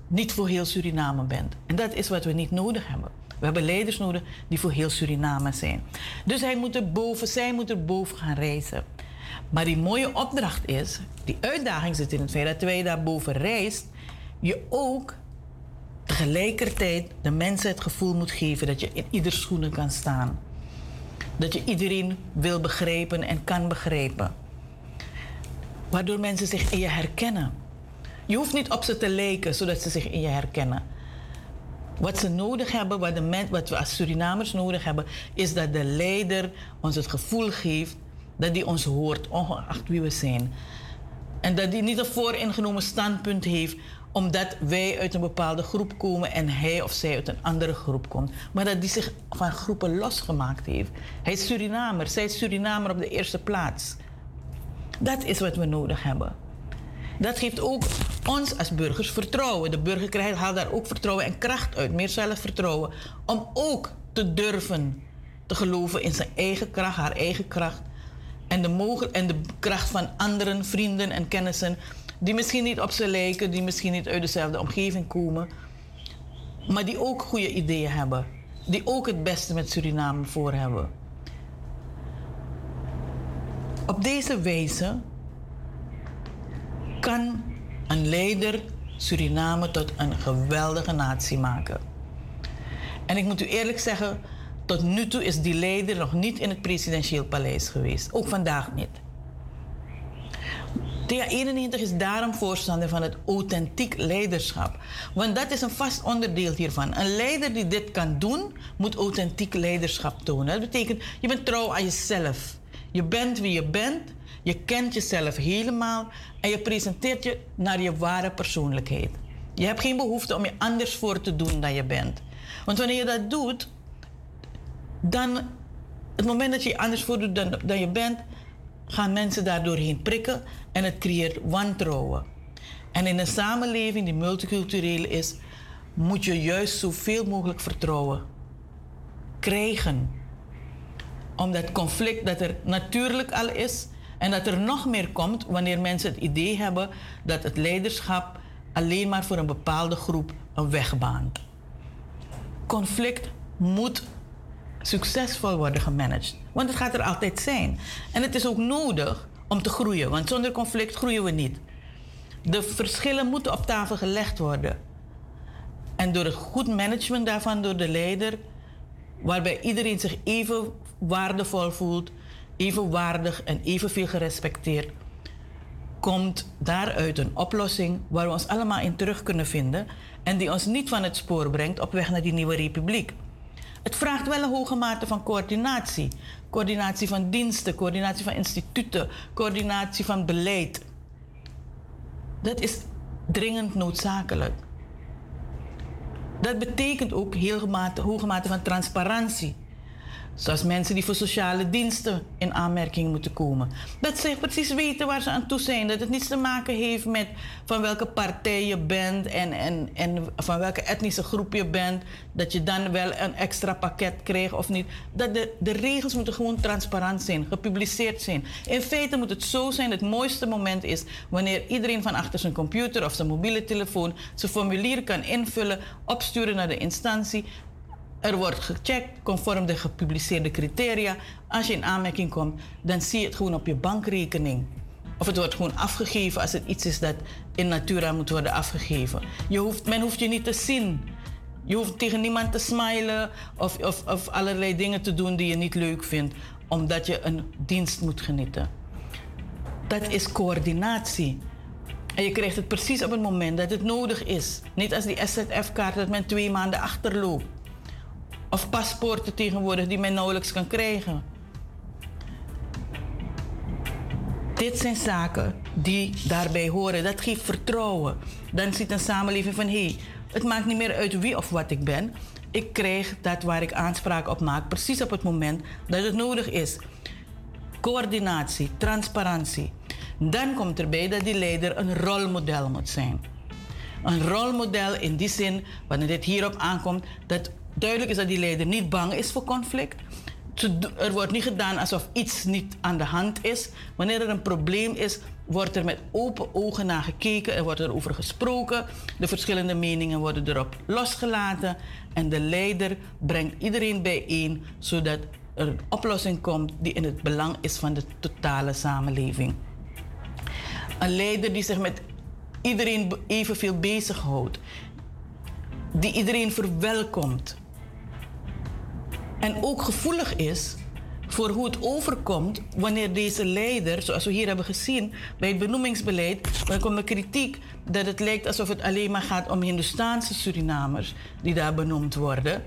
niet voor heel Suriname bent. En dat is wat we niet nodig hebben. We hebben leiders nodig die voor heel Suriname zijn. Dus hij moet er boven, zij moet er boven gaan reizen. Maar die mooie opdracht is, die uitdaging zit in het feit dat terwijl je daar boven reist, je ook tegelijkertijd de mensen het gevoel moet geven dat je in ieder schoenen kan staan. Dat je iedereen wil begrijpen en kan begrijpen. Waardoor mensen zich in je herkennen. Je hoeft niet op ze te lijken zodat ze zich in je herkennen. Wat ze nodig hebben, wat, de wat we als Surinamers nodig hebben, is dat de leider ons het gevoel geeft dat hij ons hoort, ongeacht wie we zijn. En dat hij niet een vooringenomen standpunt heeft omdat wij uit een bepaalde groep komen en hij of zij uit een andere groep komt. Maar dat hij zich van groepen losgemaakt heeft. Hij is Surinamer, zij is Surinamer op de eerste plaats. Dat is wat we nodig hebben. Dat geeft ook ons als burgers vertrouwen. De burger krijgt, haalt daar ook vertrouwen en kracht uit, meer zelfvertrouwen. Om ook te durven te geloven in zijn eigen kracht, haar eigen kracht. En de, mogen, en de kracht van anderen, vrienden en kennissen. Die misschien niet op ze lijken, die misschien niet uit dezelfde omgeving komen. Maar die ook goede ideeën hebben. Die ook het beste met Suriname voor hebben. Op deze wijze kan een leider Suriname tot een geweldige natie maken. En ik moet u eerlijk zeggen, tot nu toe is die leider nog niet in het presidentieel paleis geweest. Ook vandaag niet. TA91 is daarom voorstander van het authentiek leiderschap. Want dat is een vast onderdeel hiervan. Een leider die dit kan doen, moet authentiek leiderschap tonen. Dat betekent, je bent trouw aan jezelf. Je bent wie je bent, je kent jezelf helemaal en je presenteert je naar je ware persoonlijkheid. Je hebt geen behoefte om je anders voor te doen dan je bent. Want wanneer je dat doet, dan, het moment dat je anders voordoet dan, dan je bent, gaan mensen daardoorheen prikken en het creëert wantrouwen. En in een samenleving die multicultureel is, moet je juist zoveel mogelijk vertrouwen krijgen. Omdat conflict dat er natuurlijk al is en dat er nog meer komt wanneer mensen het idee hebben dat het leiderschap alleen maar voor een bepaalde groep een weg baant. Conflict moet succesvol worden gemanaged. Want het gaat er altijd zijn. En het is ook nodig om te groeien, want zonder conflict groeien we niet. De verschillen moeten op tafel gelegd worden. En door het goed management daarvan door de leider, waarbij iedereen zich even waardevol voelt, even waardig en evenveel gerespecteerd, komt daaruit een oplossing waar we ons allemaal in terug kunnen vinden en die ons niet van het spoor brengt op weg naar die nieuwe republiek. Het vraagt wel een hoge mate van coördinatie. Coördinatie van diensten, coördinatie van instituten, coördinatie van beleid. Dat is dringend noodzakelijk. Dat betekent ook heel mate, hoge mate van transparantie. Zoals mensen die voor sociale diensten in aanmerking moeten komen. Dat ze precies weten waar ze aan toe zijn. Dat het niets te maken heeft met van welke partij je bent en, en, en van welke etnische groep je bent. Dat je dan wel een extra pakket krijgt of niet. Dat de, de regels moeten gewoon transparant zijn, gepubliceerd zijn. In feite moet het zo zijn: het mooiste moment is wanneer iedereen van achter zijn computer of zijn mobiele telefoon zijn formulier kan invullen, opsturen naar de instantie. Er wordt gecheckt conform de gepubliceerde criteria. Als je in aanmerking komt, dan zie je het gewoon op je bankrekening. Of het wordt gewoon afgegeven als het iets is dat in natura moet worden afgegeven. Je hoeft, men hoeft je niet te zien. Je hoeft tegen niemand te smilen of, of, of allerlei dingen te doen die je niet leuk vindt, omdat je een dienst moet genieten. Dat is coördinatie. En je krijgt het precies op het moment dat het nodig is. Niet als die SZF-kaart dat men twee maanden achterloopt of paspoorten tegenwoordig die men nauwelijks kan krijgen. Dit zijn zaken die daarbij horen. Dat geeft vertrouwen. Dan ziet een samenleving van hé, hey, het maakt niet meer uit wie of wat ik ben. Ik krijg dat waar ik aanspraak op maak, precies op het moment dat het nodig is. Coördinatie, transparantie. Dan komt erbij dat die leider een rolmodel moet zijn. Een rolmodel in die zin, wanneer dit hierop aankomt, dat duidelijk is dat die leider niet bang is voor conflict. Er wordt niet gedaan alsof iets niet aan de hand is. Wanneer er een probleem is, wordt er met open ogen naar gekeken. Er wordt erover gesproken. De verschillende meningen worden erop losgelaten. En de leider brengt iedereen bijeen, zodat er een oplossing komt die in het belang is van de totale samenleving. Een leider die zich met iedereen evenveel bezighoudt. Die iedereen verwelkomt en ook gevoelig is voor hoe het overkomt wanneer deze leider, zoals we hier hebben gezien bij het benoemingsbeleid, dan komt de kritiek dat het lijkt alsof het alleen maar gaat om Hindustaanse Surinamers die daar benoemd worden.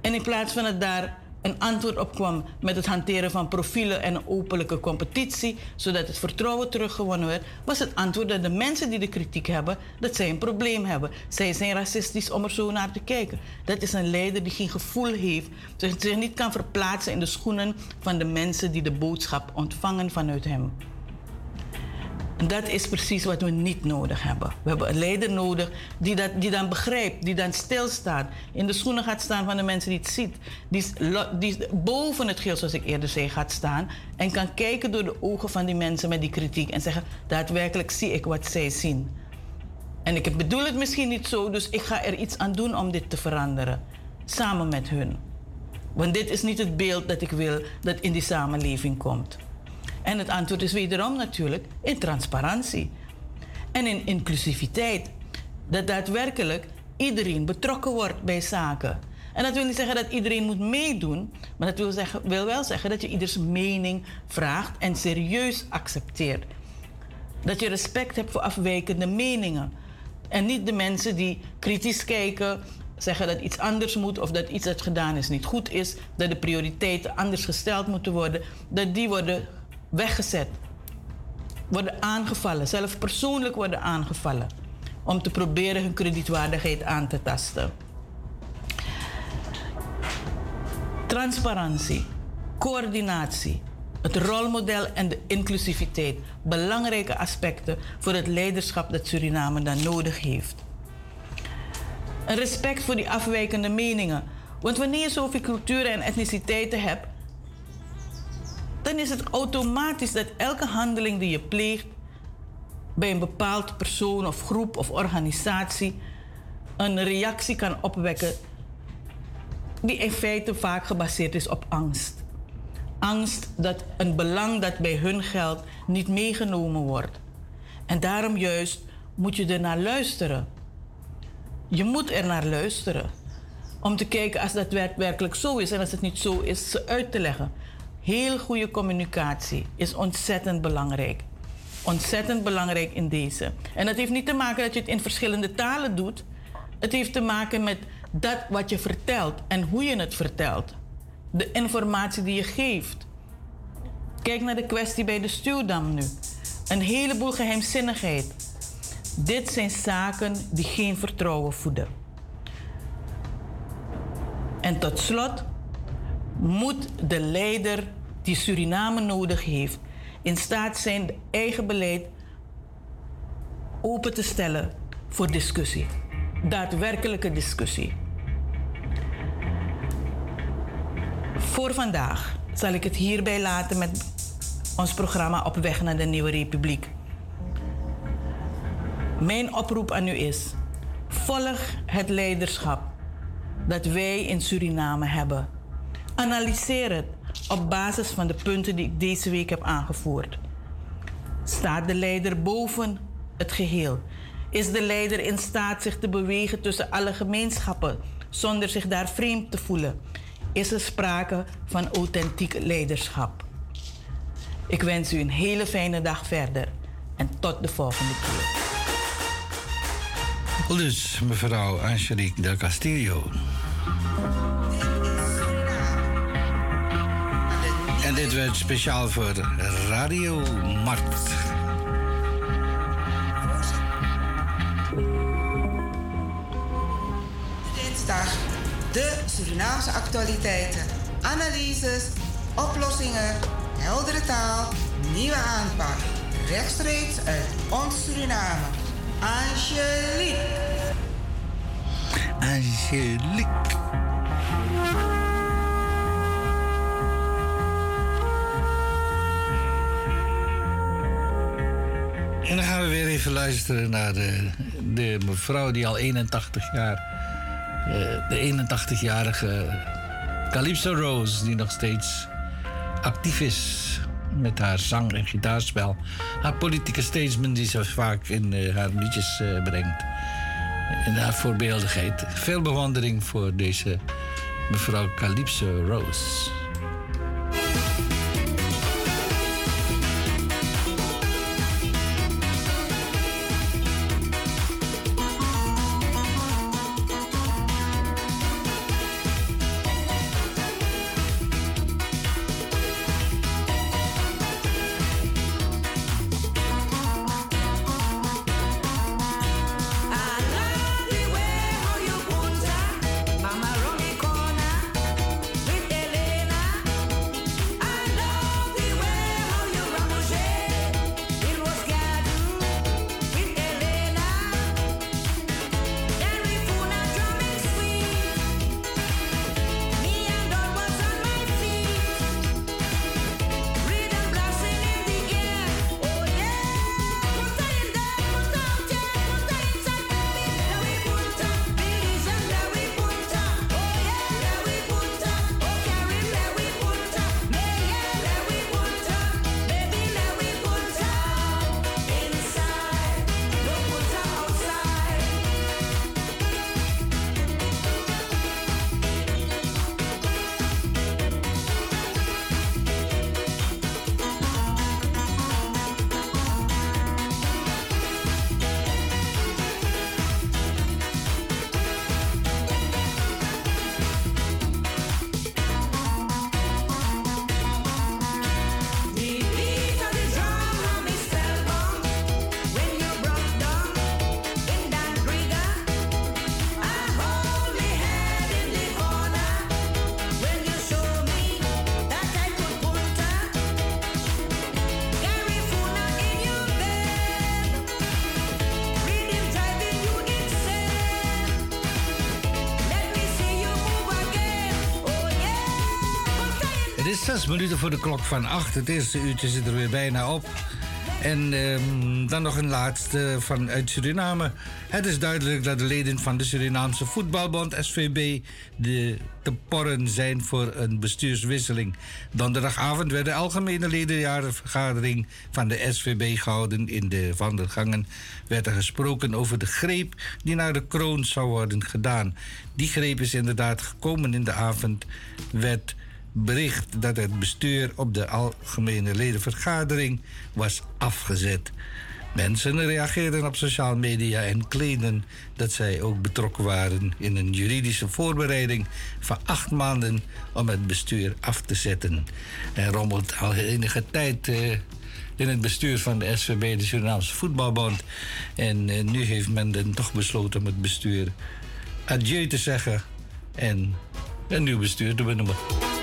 En in plaats van het daar een antwoord op kwam met het hanteren van profielen en een openlijke competitie, zodat het vertrouwen teruggewonnen werd, was het antwoord dat de mensen die de kritiek hebben, dat zij een probleem hebben. Zij zijn racistisch om er zo naar te kijken. Dat is een leider die geen gevoel heeft, zich niet kan verplaatsen in de schoenen van de mensen die de boodschap ontvangen vanuit hem. Dat is precies wat we niet nodig hebben. We hebben een leider nodig die, dat, die dan begrijpt, die dan stilstaat, in de schoenen gaat staan van de mensen die het ziet. Die, die boven het geel, zoals ik eerder zei, gaat staan en kan kijken door de ogen van die mensen met die kritiek en zeggen: daadwerkelijk zie ik wat zij zien. En ik bedoel het misschien niet zo, dus ik ga er iets aan doen om dit te veranderen. Samen met hun. Want dit is niet het beeld dat ik wil dat in die samenleving komt. En het antwoord is wederom natuurlijk in transparantie en in inclusiviteit. Dat daadwerkelijk iedereen betrokken wordt bij zaken. En dat wil niet zeggen dat iedereen moet meedoen, maar dat wil, zeggen, wil wel zeggen dat je ieders mening vraagt en serieus accepteert. Dat je respect hebt voor afwijkende meningen. En niet de mensen die kritisch kijken, zeggen dat iets anders moet of dat iets dat gedaan is niet goed is, dat de prioriteiten anders gesteld moeten worden, dat die worden weggezet, worden aangevallen, zelf persoonlijk worden aangevallen, om te proberen hun kredietwaardigheid aan te tasten. Transparantie, coördinatie, het rolmodel en de inclusiviteit. Belangrijke aspecten voor het leiderschap dat Suriname dan nodig heeft. Een respect voor die afwijkende meningen. Want wanneer je zoveel culturen en etniciteiten hebt, dan is het automatisch dat elke handeling die je pleegt bij een bepaald persoon of groep of organisatie een reactie kan opwekken die in feite vaak gebaseerd is op angst. Angst dat een belang dat bij hun geldt niet meegenomen wordt. En daarom juist moet je er naar luisteren. Je moet er naar luisteren. Om te kijken als dat werkelijk zo is en als het niet zo is, ze uit te leggen. Heel goede communicatie is ontzettend belangrijk. Ontzettend belangrijk in deze. En dat heeft niet te maken dat je het in verschillende talen doet. Het heeft te maken met dat wat je vertelt en hoe je het vertelt. De informatie die je geeft. Kijk naar de kwestie bij de stuwdam nu. Een heleboel geheimzinnigheid. Dit zijn zaken die geen vertrouwen voeden. En tot slot moet de leider die Suriname nodig heeft, in staat zijn eigen beleid open te stellen voor discussie. Daadwerkelijke discussie. Voor vandaag zal ik het hierbij laten met ons programma Op weg naar de Nieuwe Republiek. Mijn oproep aan u is: volg het leiderschap dat wij in Suriname hebben. Analyseer het op basis van de punten die ik deze week heb aangevoerd. Staat de leider boven het geheel? Is de leider in staat zich te bewegen tussen alle gemeenschappen zonder zich daar vreemd te voelen? Is er sprake van authentiek leiderschap? Ik wens u een hele fijne dag verder en tot de volgende keer. Dus mevrouw Angelique del Castillo. En dit werd speciaal voor Radio Mart. Dinsdag de Surinaamse actualiteiten, analyses, oplossingen, heldere taal, nieuwe aanpak. Rechtstreeks uit ons Suriname. Angelique. Angelique. En dan gaan we weer even luisteren naar de, de mevrouw die al 81 jaar, uh, de 81-jarige Calypso Rose, die nog steeds actief is met haar zang- en gitaarspel. Haar politieke statement die ze vaak in uh, haar liedjes uh, brengt. En haar voorbeeldigheid. Veel bewondering voor deze mevrouw Calypso Rose. Voor de klok van acht. Het eerste uurtje zit er weer bijna op. En ehm, dan nog een laatste vanuit Suriname. Het is duidelijk dat de leden van de Surinaamse Voetbalbond SVB de te porren zijn voor een bestuurswisseling. Donderdagavond werd de algemene ledenjarenvergadering van de SVB gehouden. In de wandelgangen werd er gesproken over de greep die naar de kroon zou worden gedaan. Die greep is inderdaad gekomen in de avond. Werd bericht dat het bestuur op de algemene ledenvergadering was afgezet. Mensen reageerden op sociale media en kleden dat zij ook betrokken waren in een juridische voorbereiding van acht maanden om het bestuur af te zetten. Er rommelt al enige tijd eh, in het bestuur van de SVB, de Surinaamse Voetbalbond. En eh, nu heeft men dan toch besloten om het bestuur adieu te zeggen en een nieuw bestuur te benoemen.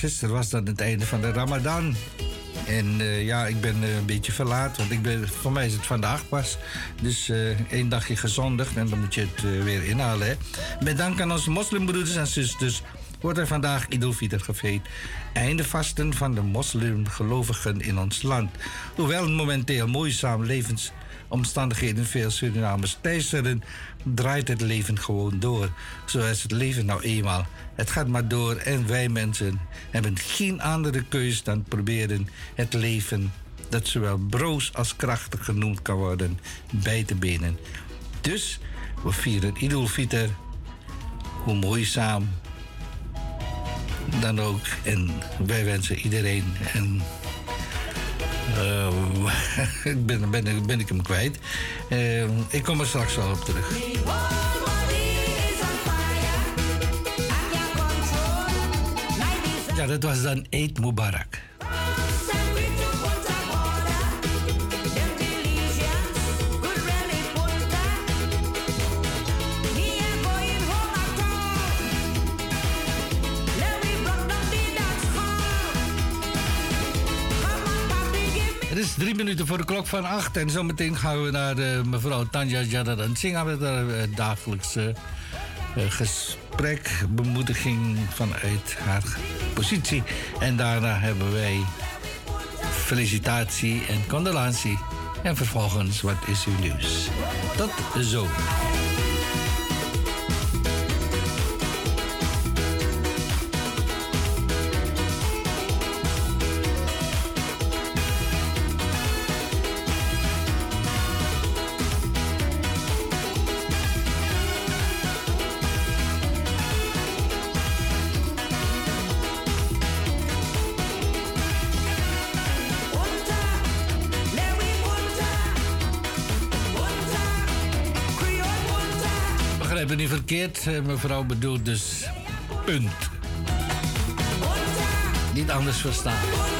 Gisteren was dan het einde van de Ramadan. En uh, ja, ik ben uh, een beetje verlaat, want ik ben, voor mij is het vandaag pas. Dus uh, één dagje gezondigd en dan moet je het weer inhalen. Hè. Met dank aan onze moslimbroeders en zusters wordt er vandaag Idul Fitr. Einde vasten van de moslimgelovigen in ons land. Hoewel momenteel moeizaam levensomstandigheden veel Surinamers teisteren, draait het leven gewoon door. Zoals het leven nou eenmaal. Het gaat maar door en wij mensen hebben geen andere keus dan proberen het leven, dat zowel broos als krachtig genoemd kan worden, bij te benen. Dus we vieren Idul Fitr, hoe moeizaam dan ook. En wij wensen iedereen en *laughs* uh, ben, ben, ben ik hem kwijt. Uh, ik kom er straks wel op terug. Ja, dat was dan Eid Mubarak. Het is drie minuten voor de klok van acht. En zometeen gaan we naar uh, mevrouw Tanja Jadadan Singa met haar uh, dagelijkse uh, gesprek, bemoediging vanuit haar positie. En daarna hebben wij felicitatie en condolentie. En vervolgens, wat is uw nieuws? Tot zo. Eh, mevrouw bedoelt dus punt. Niet anders verstaan.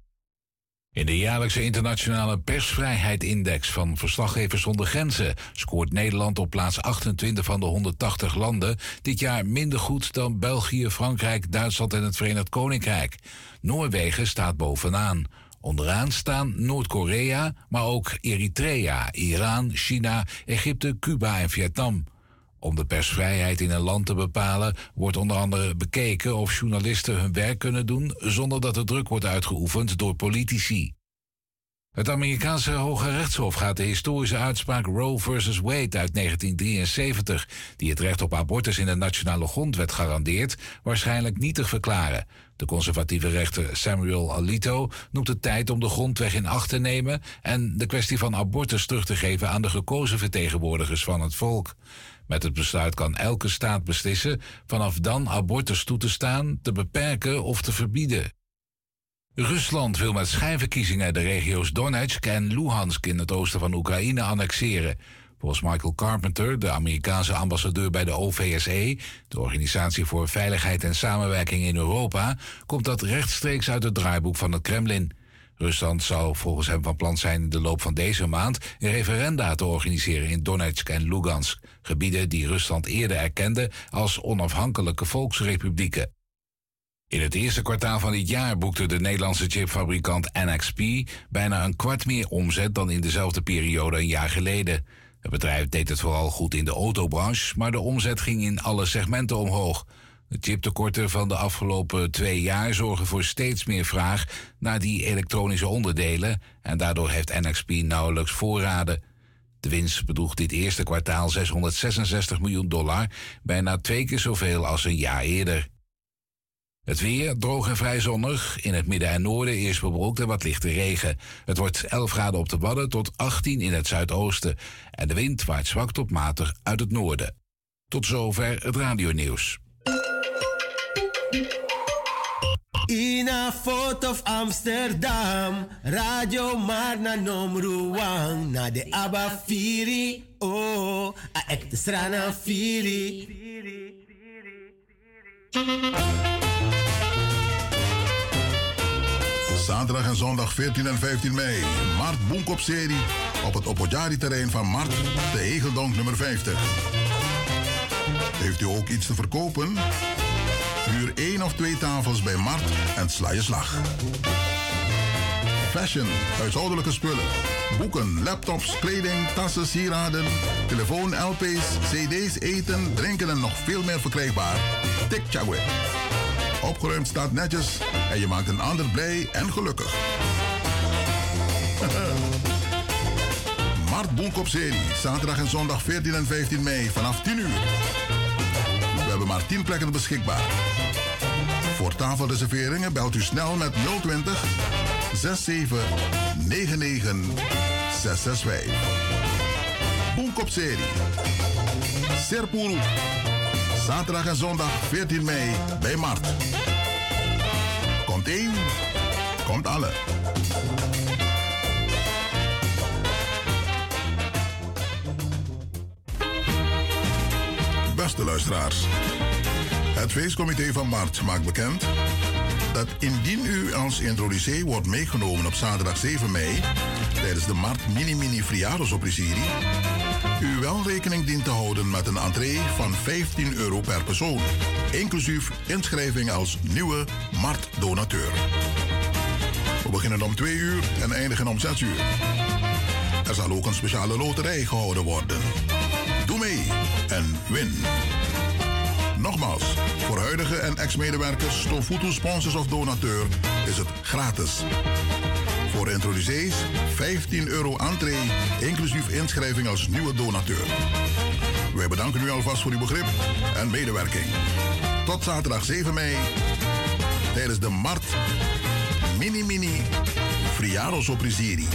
In de jaarlijkse internationale persvrijheidindex van Verslaggevers zonder Grenzen scoort Nederland op plaats 28 van de 180 landen dit jaar minder goed dan België, Frankrijk, Duitsland en het Verenigd Koninkrijk. Noorwegen staat bovenaan. Onderaan staan Noord-Korea, maar ook Eritrea, Iran, China, Egypte, Cuba en Vietnam. Om de persvrijheid in een land te bepalen wordt onder andere bekeken of journalisten hun werk kunnen doen zonder dat er druk wordt uitgeoefend door politici. Het Amerikaanse Hoge Rechtshof gaat de historische uitspraak Roe vs. Wade uit 1973, die het recht op abortus in de nationale grondwet garandeert, waarschijnlijk nietig verklaren. De conservatieve rechter Samuel Alito noemt het tijd om de grondwet in acht te nemen en de kwestie van abortus terug te geven aan de gekozen vertegenwoordigers van het volk. Met het besluit kan elke staat beslissen vanaf dan abortus toe te staan, te beperken of te verbieden. Rusland wil met schijnverkiezingen de regio's Donetsk en Luhansk in het oosten van Oekraïne annexeren. Volgens Michael Carpenter, de Amerikaanse ambassadeur bij de OVSE, de Organisatie voor Veiligheid en Samenwerking in Europa, komt dat rechtstreeks uit het draaiboek van het Kremlin. Rusland zou volgens hem van plan zijn in de loop van deze maand een referenda te organiseren in Donetsk en Lugansk, gebieden die Rusland eerder erkende als onafhankelijke volksrepublieken. In het eerste kwartaal van dit jaar boekte de Nederlandse chipfabrikant NXP bijna een kwart meer omzet dan in dezelfde periode een jaar geleden. Het bedrijf deed het vooral goed in de autobranche, maar de omzet ging in alle segmenten omhoog. De chiptekorten van de afgelopen twee jaar zorgen voor steeds meer vraag naar die elektronische onderdelen en daardoor heeft NXP nauwelijks voorraden. De winst bedroeg dit eerste kwartaal 666 miljoen dollar, bijna twee keer zoveel als een jaar eerder. Het weer droog en vrij zonnig. In het midden en noorden eerst bewolkt en wat lichte regen. Het wordt 11 graden op de Wadden tot 18 in het zuidoosten. En de wind waait zwak tot matig uit het noorden. Tot zover het radionieuws. Ina Fort of Amsterdam, Radio Marna Nomruang, na de Abba Firi, oh, a ekte strana Firi. Zaterdag en zondag 14 en 15 mei. Mart Boenkop-serie op het Opojari-terrein van Mart, de Hegeldonk nummer 50. Heeft u ook iets te verkopen? Huur één of twee tafels bij Mart en sla je slag. Fashion, huishoudelijke spullen. Boeken, laptops, kleding, tassen, sieraden, telefoon, LP's, CD's, eten, drinken en nog veel meer verkrijgbaar. Tik. Opgeruimd staat netjes en je maakt een ander blij en gelukkig. *laughs* Mart Boenkop serie, zaterdag en zondag 14 en 15 mei vanaf 10 uur. Maar 10 plekken beschikbaar. Voor tafelreserveringen belt u snel met 020 67 99 665. Boenkop serie. Serpuru. Zaterdag en zondag 14 mei bij Mart. Komt één, komt alle. Beste luisteraars. Het feestcomité van Mart maakt bekend dat indien u als introducee wordt meegenomen op zaterdag 7 mei tijdens de Mart Mini Mini Friados Opprisieri, u wel rekening dient te houden met een entree van 15 euro per persoon, inclusief inschrijving als nieuwe Mart-donateur. We beginnen om 2 uur en eindigen om 6 uur. Er zal ook een speciale loterij gehouden worden. Doe mee en win. Nogmaals, voor huidige en ex-medewerkers, Stofutu sponsors of donateur is het gratis. Voor introducees 15 euro entree, inclusief inschrijving als nieuwe donateur. Wij bedanken u alvast voor uw begrip en medewerking. Tot zaterdag 7 mei tijdens de Mart Mini Mini Friaros Oprisiri.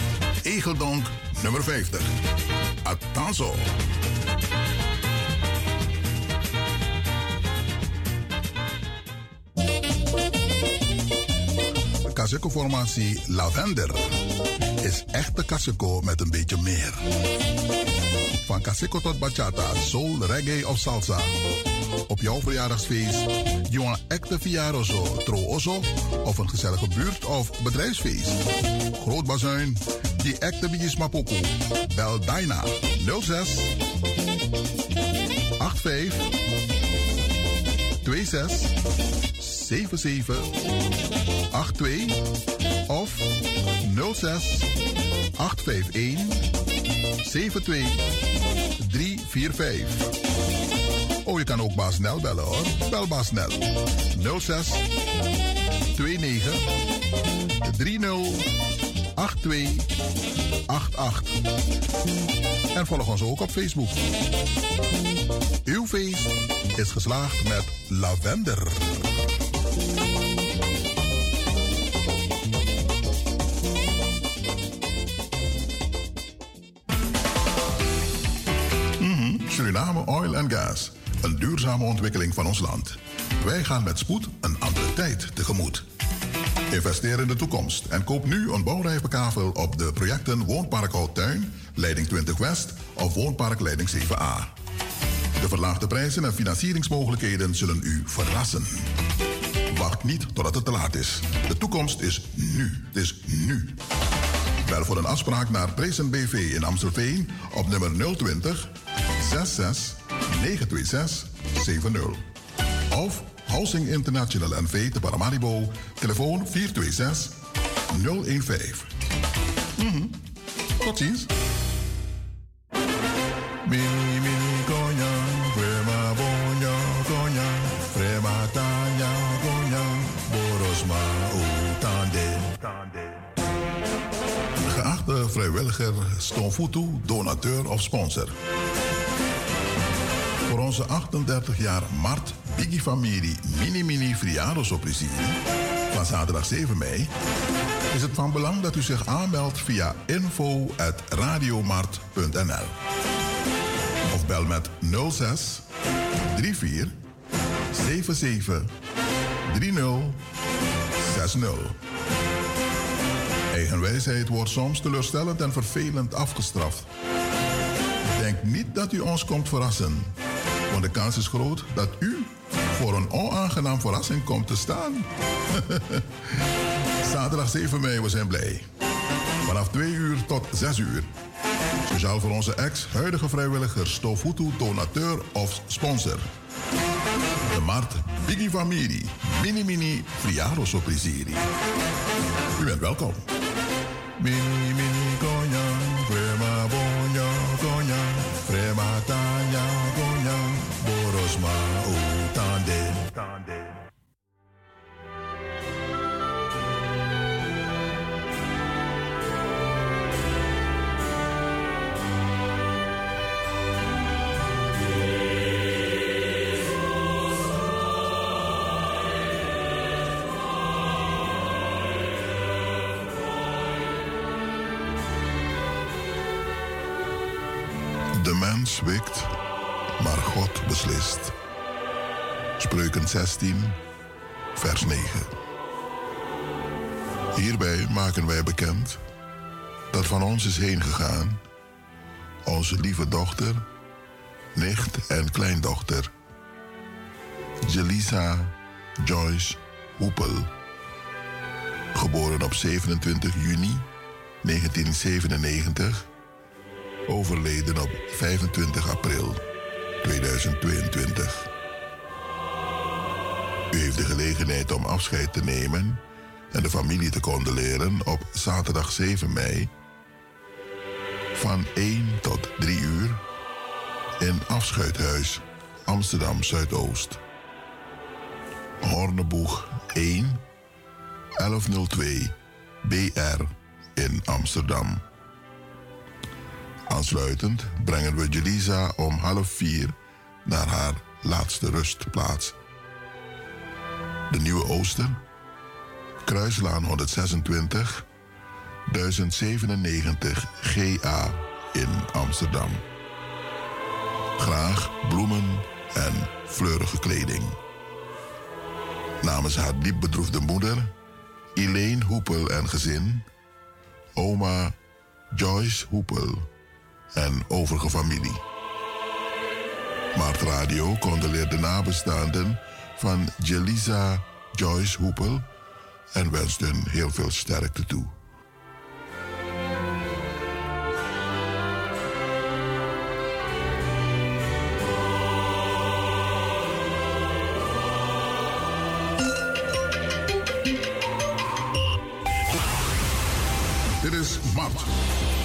Egeldonk nummer 50. Attenzo! Kaseko-formatie Lavender is echte Kaseko met een beetje meer. Van Kaseko tot bachata, soul, reggae of salsa. Op jouw verjaardagsfeest, jongen echte verjaardag zo, trooso of een gezellige buurt- of bedrijfsfeest. Groot bazuin, die echte bietjes mapoko. Bel Dyna 06 85 26 77 82 of 06 851 72 345. Oh, je kan ook Baas Nel bellen hoor. Bel Baas Nel 06 29 30 82 88. En volg ons ook op Facebook. Uw feest is geslaagd met lavender. Suriname Oil and Gas. Een duurzame ontwikkeling van ons land. Wij gaan met spoed een andere tijd tegemoet. Investeer in de toekomst en koop nu een bouwrijpe op de projecten Woonpark Houttuin, Leiding 20 West of Woonpark Leiding 7A. De verlaagde prijzen en financieringsmogelijkheden zullen u verrassen. Wacht niet totdat het te laat is. De toekomst is nu. Het is nu. Bel voor een afspraak naar Prezen BV in Amstelveen op nummer 020 66 926 70. Of Housing International NV te Paramaribo, telefoon 426 015. Mhm. Tot ziens. Mini, mini, konya, frema, bonya, konya, frema, tanya, konya, borosma, utande. Geachte vrijwilliger, stonfutu, donateur of sponsor. Onze 38 jaar Mart Biggie Familie Mini Mini Friadosoprisier van zaterdag 7 mei is het van belang dat u zich aanmeldt via info.radiomart.nl of bel met 06 34 77 30 60. Eigenwijsheid wordt soms teleurstellend en vervelend afgestraft. Denk niet dat u ons komt verrassen, want de kans is groot dat u voor een onaangenaam verrassing komt te staan. *laughs* Zaterdag 7 mei, we zijn blij. Vanaf 2 uur tot 6 uur. Speciaal voor onze ex-huidige vrijwilligers, Stofutu, donateur of sponsor. De Mart Biggie Familie, Mini Mini Friaro Soprisiri. U bent welkom. Mini Mini Maar God beslist. Spreuken 16, vers 9. Hierbij maken wij bekend dat van ons is heen gegaan onze lieve dochter, nicht en kleindochter, Jelisa Joyce Hoepel, geboren op 27 juni 1997 overleden op 25 april 2022. U heeft de gelegenheid om afscheid te nemen en de familie te condoleren op zaterdag 7 mei van 1 tot 3 uur in Afschuithuis, Amsterdam Zuidoost. Horneboeg 1 1102 BR in Amsterdam. Aansluitend brengen we Jelisa om half vier naar haar laatste rustplaats. De Nieuwe Ooster, Kruislaan 126, 1097 GA in Amsterdam. Graag bloemen en fleurige kleding. Namens haar diep bedroefde moeder, Elaine Hoepel en gezin, oma Joyce Hoepel en overige familie. Mart Radio condoleert de nabestaanden van Jelisa Joyce Hoepel en wenst hen heel veel sterkte toe.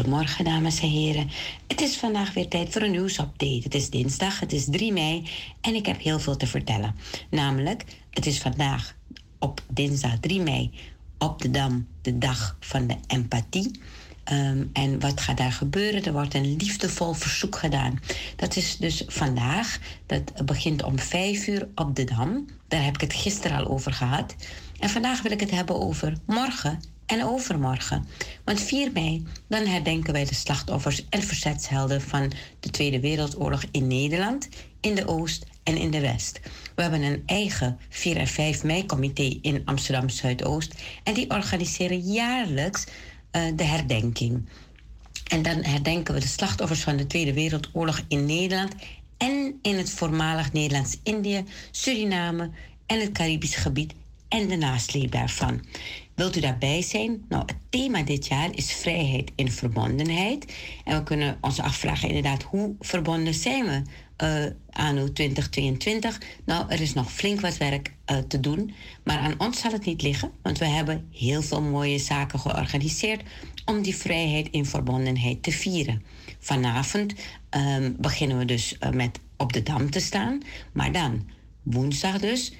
Hele goede morgen, dames en heren. Het is vandaag weer tijd voor een nieuwsupdate. Het is dinsdag, het is 3 mei en ik heb heel veel te vertellen. Namelijk, het is vandaag op dinsdag 3 mei op de Dam de dag van de empathie. Ehm, en wat gaat daar gebeuren? Er wordt een liefdevol verzoek gedaan. Dat is dus vandaag. Dat begint om 5 uur op de Dam. Daar heb ik het gisteren al over gehad. En vandaag wil ik het hebben over morgen en overmorgen. Want 4 mei, dan herdenken wij de slachtoffers en verzetshelden van de Tweede Wereldoorlog in Nederland, in de Oost en in de West. We hebben een eigen 4 en 5 mei-comité in Amsterdam Zuidoost en die organiseren jaarlijks eh, de herdenking. En dan herdenken we de slachtoffers van de Tweede Wereldoorlog in Nederland en in het voormalig Nederlands-Indië, Suriname en het Caribisch gebied en de nasleep daarvan. Wilt u daarbij zijn? Nou, het thema dit jaar is vrijheid in verbondenheid. En we kunnen ons afvragen inderdaad, hoe verbonden zijn we uh, anno 2022? Nou, er is nog flink wat werk uh, te doen. Maar aan ons zal het niet liggen, want we hebben heel veel mooie zaken georganiseerd om die vrijheid in verbondenheid te vieren. Vanavond um, beginnen we dus uh, met op de Dam te staan. Maar dan, woensdag dus,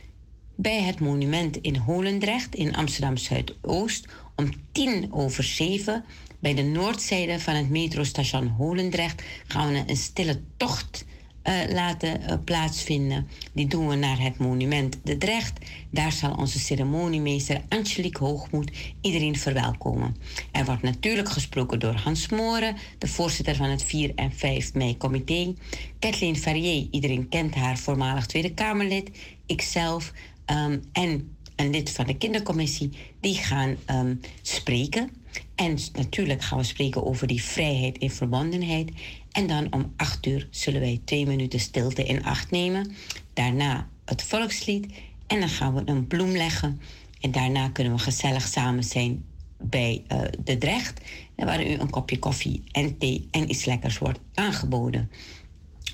bij het monument in Holendrecht in Amsterdam Zuidoost om tien over zeven. Bij de noordzijde van het metrostation Holendrecht gaan we een stille tocht uh, laten uh, plaatsvinden. Die doen we naar het monument De Drecht. Daar zal onze ceremoniemeester Angelique Hoogmoed iedereen verwelkomen. Er wordt natuurlijk gesproken door Hans Moren, de voorzitter van het 4 en 5 mei comité. Kathleen Farrier, iedereen kent haar, voormalig Tweede Kamerlid. Ikzelf, um, en een lid van de kindercommissie, die gaan um, spreken. En natuurlijk gaan we spreken over die vrijheid in verbondenheid. En dan om acht uur zullen wij twee minuten stilte in acht nemen. Daarna het volkslied. En dan gaan we een bloem leggen. En daarna kunnen we gezellig samen zijn bij uh, de Drecht. Waar u een kopje koffie en thee en iets lekkers wordt aangeboden.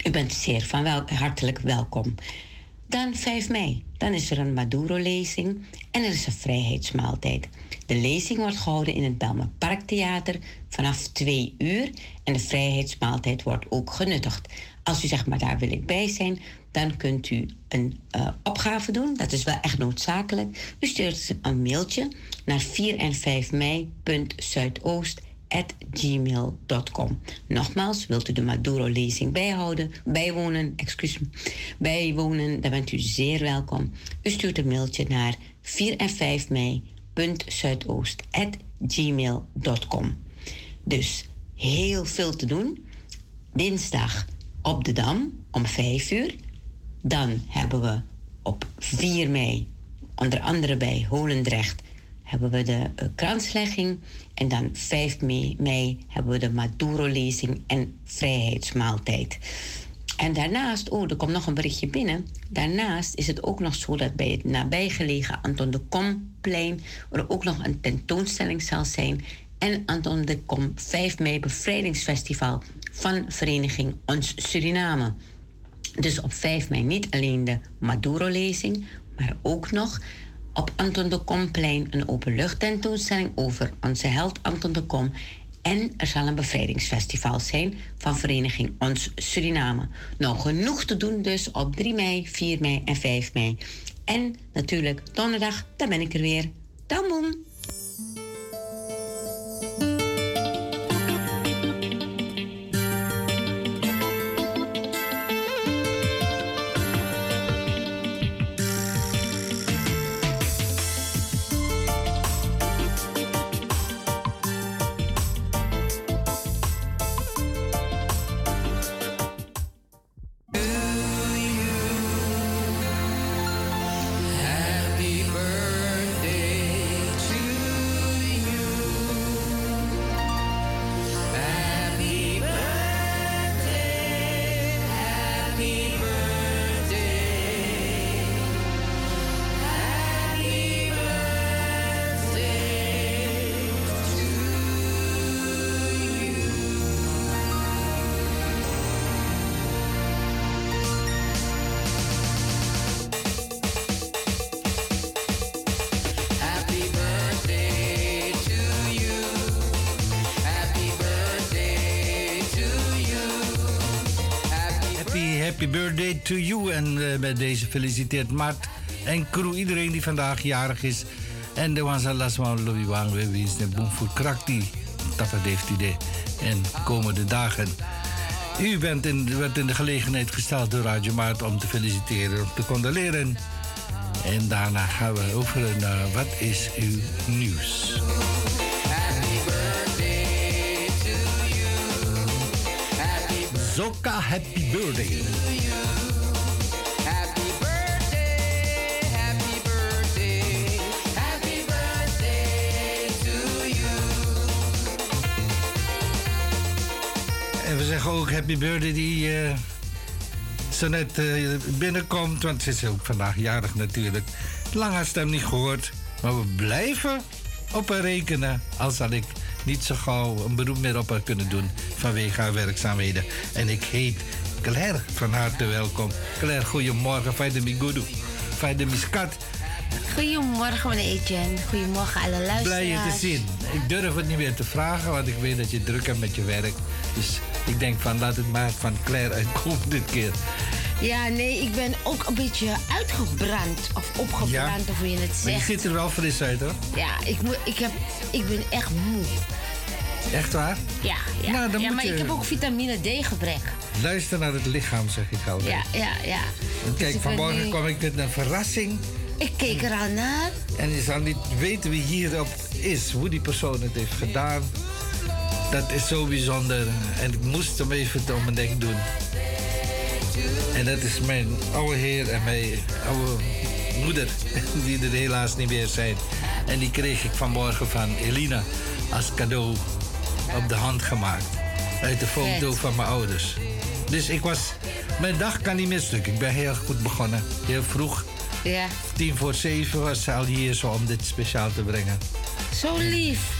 U bent zeer van wel, hartelijk welkom. Dan 5 mei. Dan is er een Maduro-lezing en er is een vrijheidsmaaltijd. De lezing wordt gehouden in het Belmer Parktheater vanaf 2 uur en de vrijheidsmaaltijd wordt ook genuttigd. Als u zegt, maar daar wil ik bij zijn, dan kunt u een uh, opgave doen. Dat is wel echt noodzakelijk. U stuurt een mailtje naar 4 en 5 mei.zuidoost gmail.com. Nogmaals, wilt u de Maduro-lezing bijhouden, bijwonen, excuus bijwonen, dan bent u zeer welkom. U stuurt een mailtje naar 4 en 5 mei.zuidoost.gmail.com. Dus heel veel te doen. Dinsdag op de Dam om 5 uur. Dan hebben we op 4 mei, onder andere bij Holendrecht, hebben we de uh, kranslegging. En dan 5 mei, mei hebben we de Maduro-lezing en vrijheidsmaaltijd. En daarnaast, oh, er komt nog een berichtje binnen. Daarnaast is het ook nog zo dat bij het nabijgelegen Anton de Komplein er ook nog een tentoonstelling zal zijn. En Anton de Kom 5 mei bevrijdingsfestival van Vereniging Ons Suriname. Dus op 5 mei niet alleen de Maduro-lezing, maar ook nog op Anton de Komplein een openluchttentoonstelling over onze held Anton de Kom En er zal een bevrijdingsfestival zijn van Vereniging Ons Suriname. Nou, genoeg te doen dus op 3 mei, 4 mei en 5 mei. En natuurlijk donderdag, dan ben ik er weer. Dan! To you. En eh, met deze feliciteert Mart en crew, iedereen die vandaag jarig is. En de wansa lasman lobi wang we wis de boom voor krakti. Tapper heeft idee. En komende dagen. U bent in, werd in de gelegenheid gesteld door Radio Maart om te feliciteren, om te condoleren. En daarna gaan we over naar wat is uw nieuws. Zoka happy birthday. Zeggen ook happy birthday die eh, zo net eh, binnenkomt. Want ze is ook vandaag jarig natuurlijk. Lang haar stem niet gehoord. Maar we blijven op haar rekenen. Al zal ik niet zo gauw een beroep meer op haar kunnen doen. Vanwege haar werkzaamheden. En ik heet Claire van harte welkom. Claire, goedemorgen. Fijne Migudu. Fijne Miskat. Goedemorgen, meneer Etienne. Goedemorgen, alle luisteraars. Blij je te zien. Ik durf het niet meer te vragen, want ik weet dat je druk hebt met je werk. Dus ik denk van laat het maar van Claire uitkomen *laughs* dit keer. Ja, nee, ik ben ook een beetje uitgebrand. Of opgebrand, of hoe je het Maar je zegt. ziet er wel fris uit hoor. Ja, ik, moet, ik, heb, ik ben echt moe. Echt waar? Ja, ja. Nou, dan ja moet maar je- ik heb ook vitamine D gebrek. Luister naar het lichaam, zeg ik altijd. Ja, ja, ja. En Dus Kijk, ben vanmorgen nu- kwam ik met een verrassing. Ik keek er al naar. En je zal niet weten wie hierop is, hoe die persoon het heeft gedaan. Dat is zo bijzonder. En ik moest hem even om mijn nek doen. En dat is mijn oude heer en mijn oude moeder, *laughs* die er helaas niet meer zijn. En die kreeg ik vanmorgen van Elina als cadeau op de hand gemaakt. Uit de foto van mijn ouders. Dus ik was, mijn dag kan niet mislukken. Ik ben heel goed begonnen. Heel vroeg. Ja. Tien voor zeven was ze al hier zo om dit speciaal te brengen. Zo lief.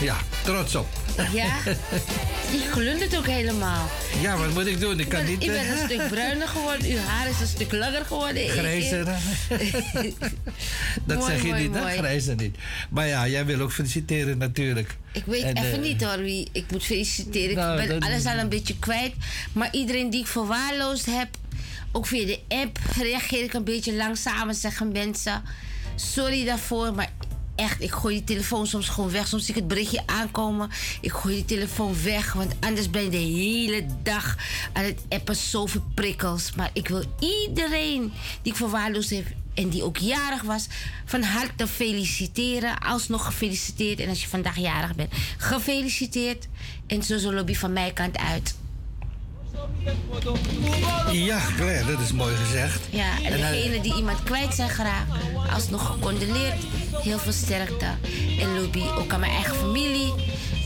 Ja, trots op. Ja. Die glundert ook helemaal. Ja, wat moet ik doen? Ik kan ben- niet... Ik ben een stuk bruiner geworden. Uw haar is een stuk langer geworden. Grijzer. *laughs* Dat Mooi, zeg je mooi, niet, hè? mooi. Grijzer niet. Maar ja, jij wil ook feliciteren natuurlijk. Ik weet En, even eh, niet hoor wie ik moet feliciteren. Nou, ik ben dat- alles al een beetje kwijt. Maar iedereen die ik verwaarloosd heb, ook via de app, reageer ik een beetje langzamer, zeggen mensen. Sorry daarvoor, maar echt, ik gooi die telefoon soms gewoon weg. Soms zie ik het berichtje aankomen. Ik gooi die telefoon weg, want anders ben je de hele dag aan het appen zoveel prikkels. Maar ik wil iedereen die ik verwaarloosd heb en die ook jarig was, van harte feliciteren. Alsnog gefeliciteerd. En als je vandaag jarig bent, gefeliciteerd. En zo zo lobby van mijn kant uit. Ja, Claire, dat is mooi gezegd. Ja, en En, eh, degene die iemand kwijt zijn geraakt, alsnog gecondoleerd. Heel veel sterkte. En lobby ook aan mijn eigen familie.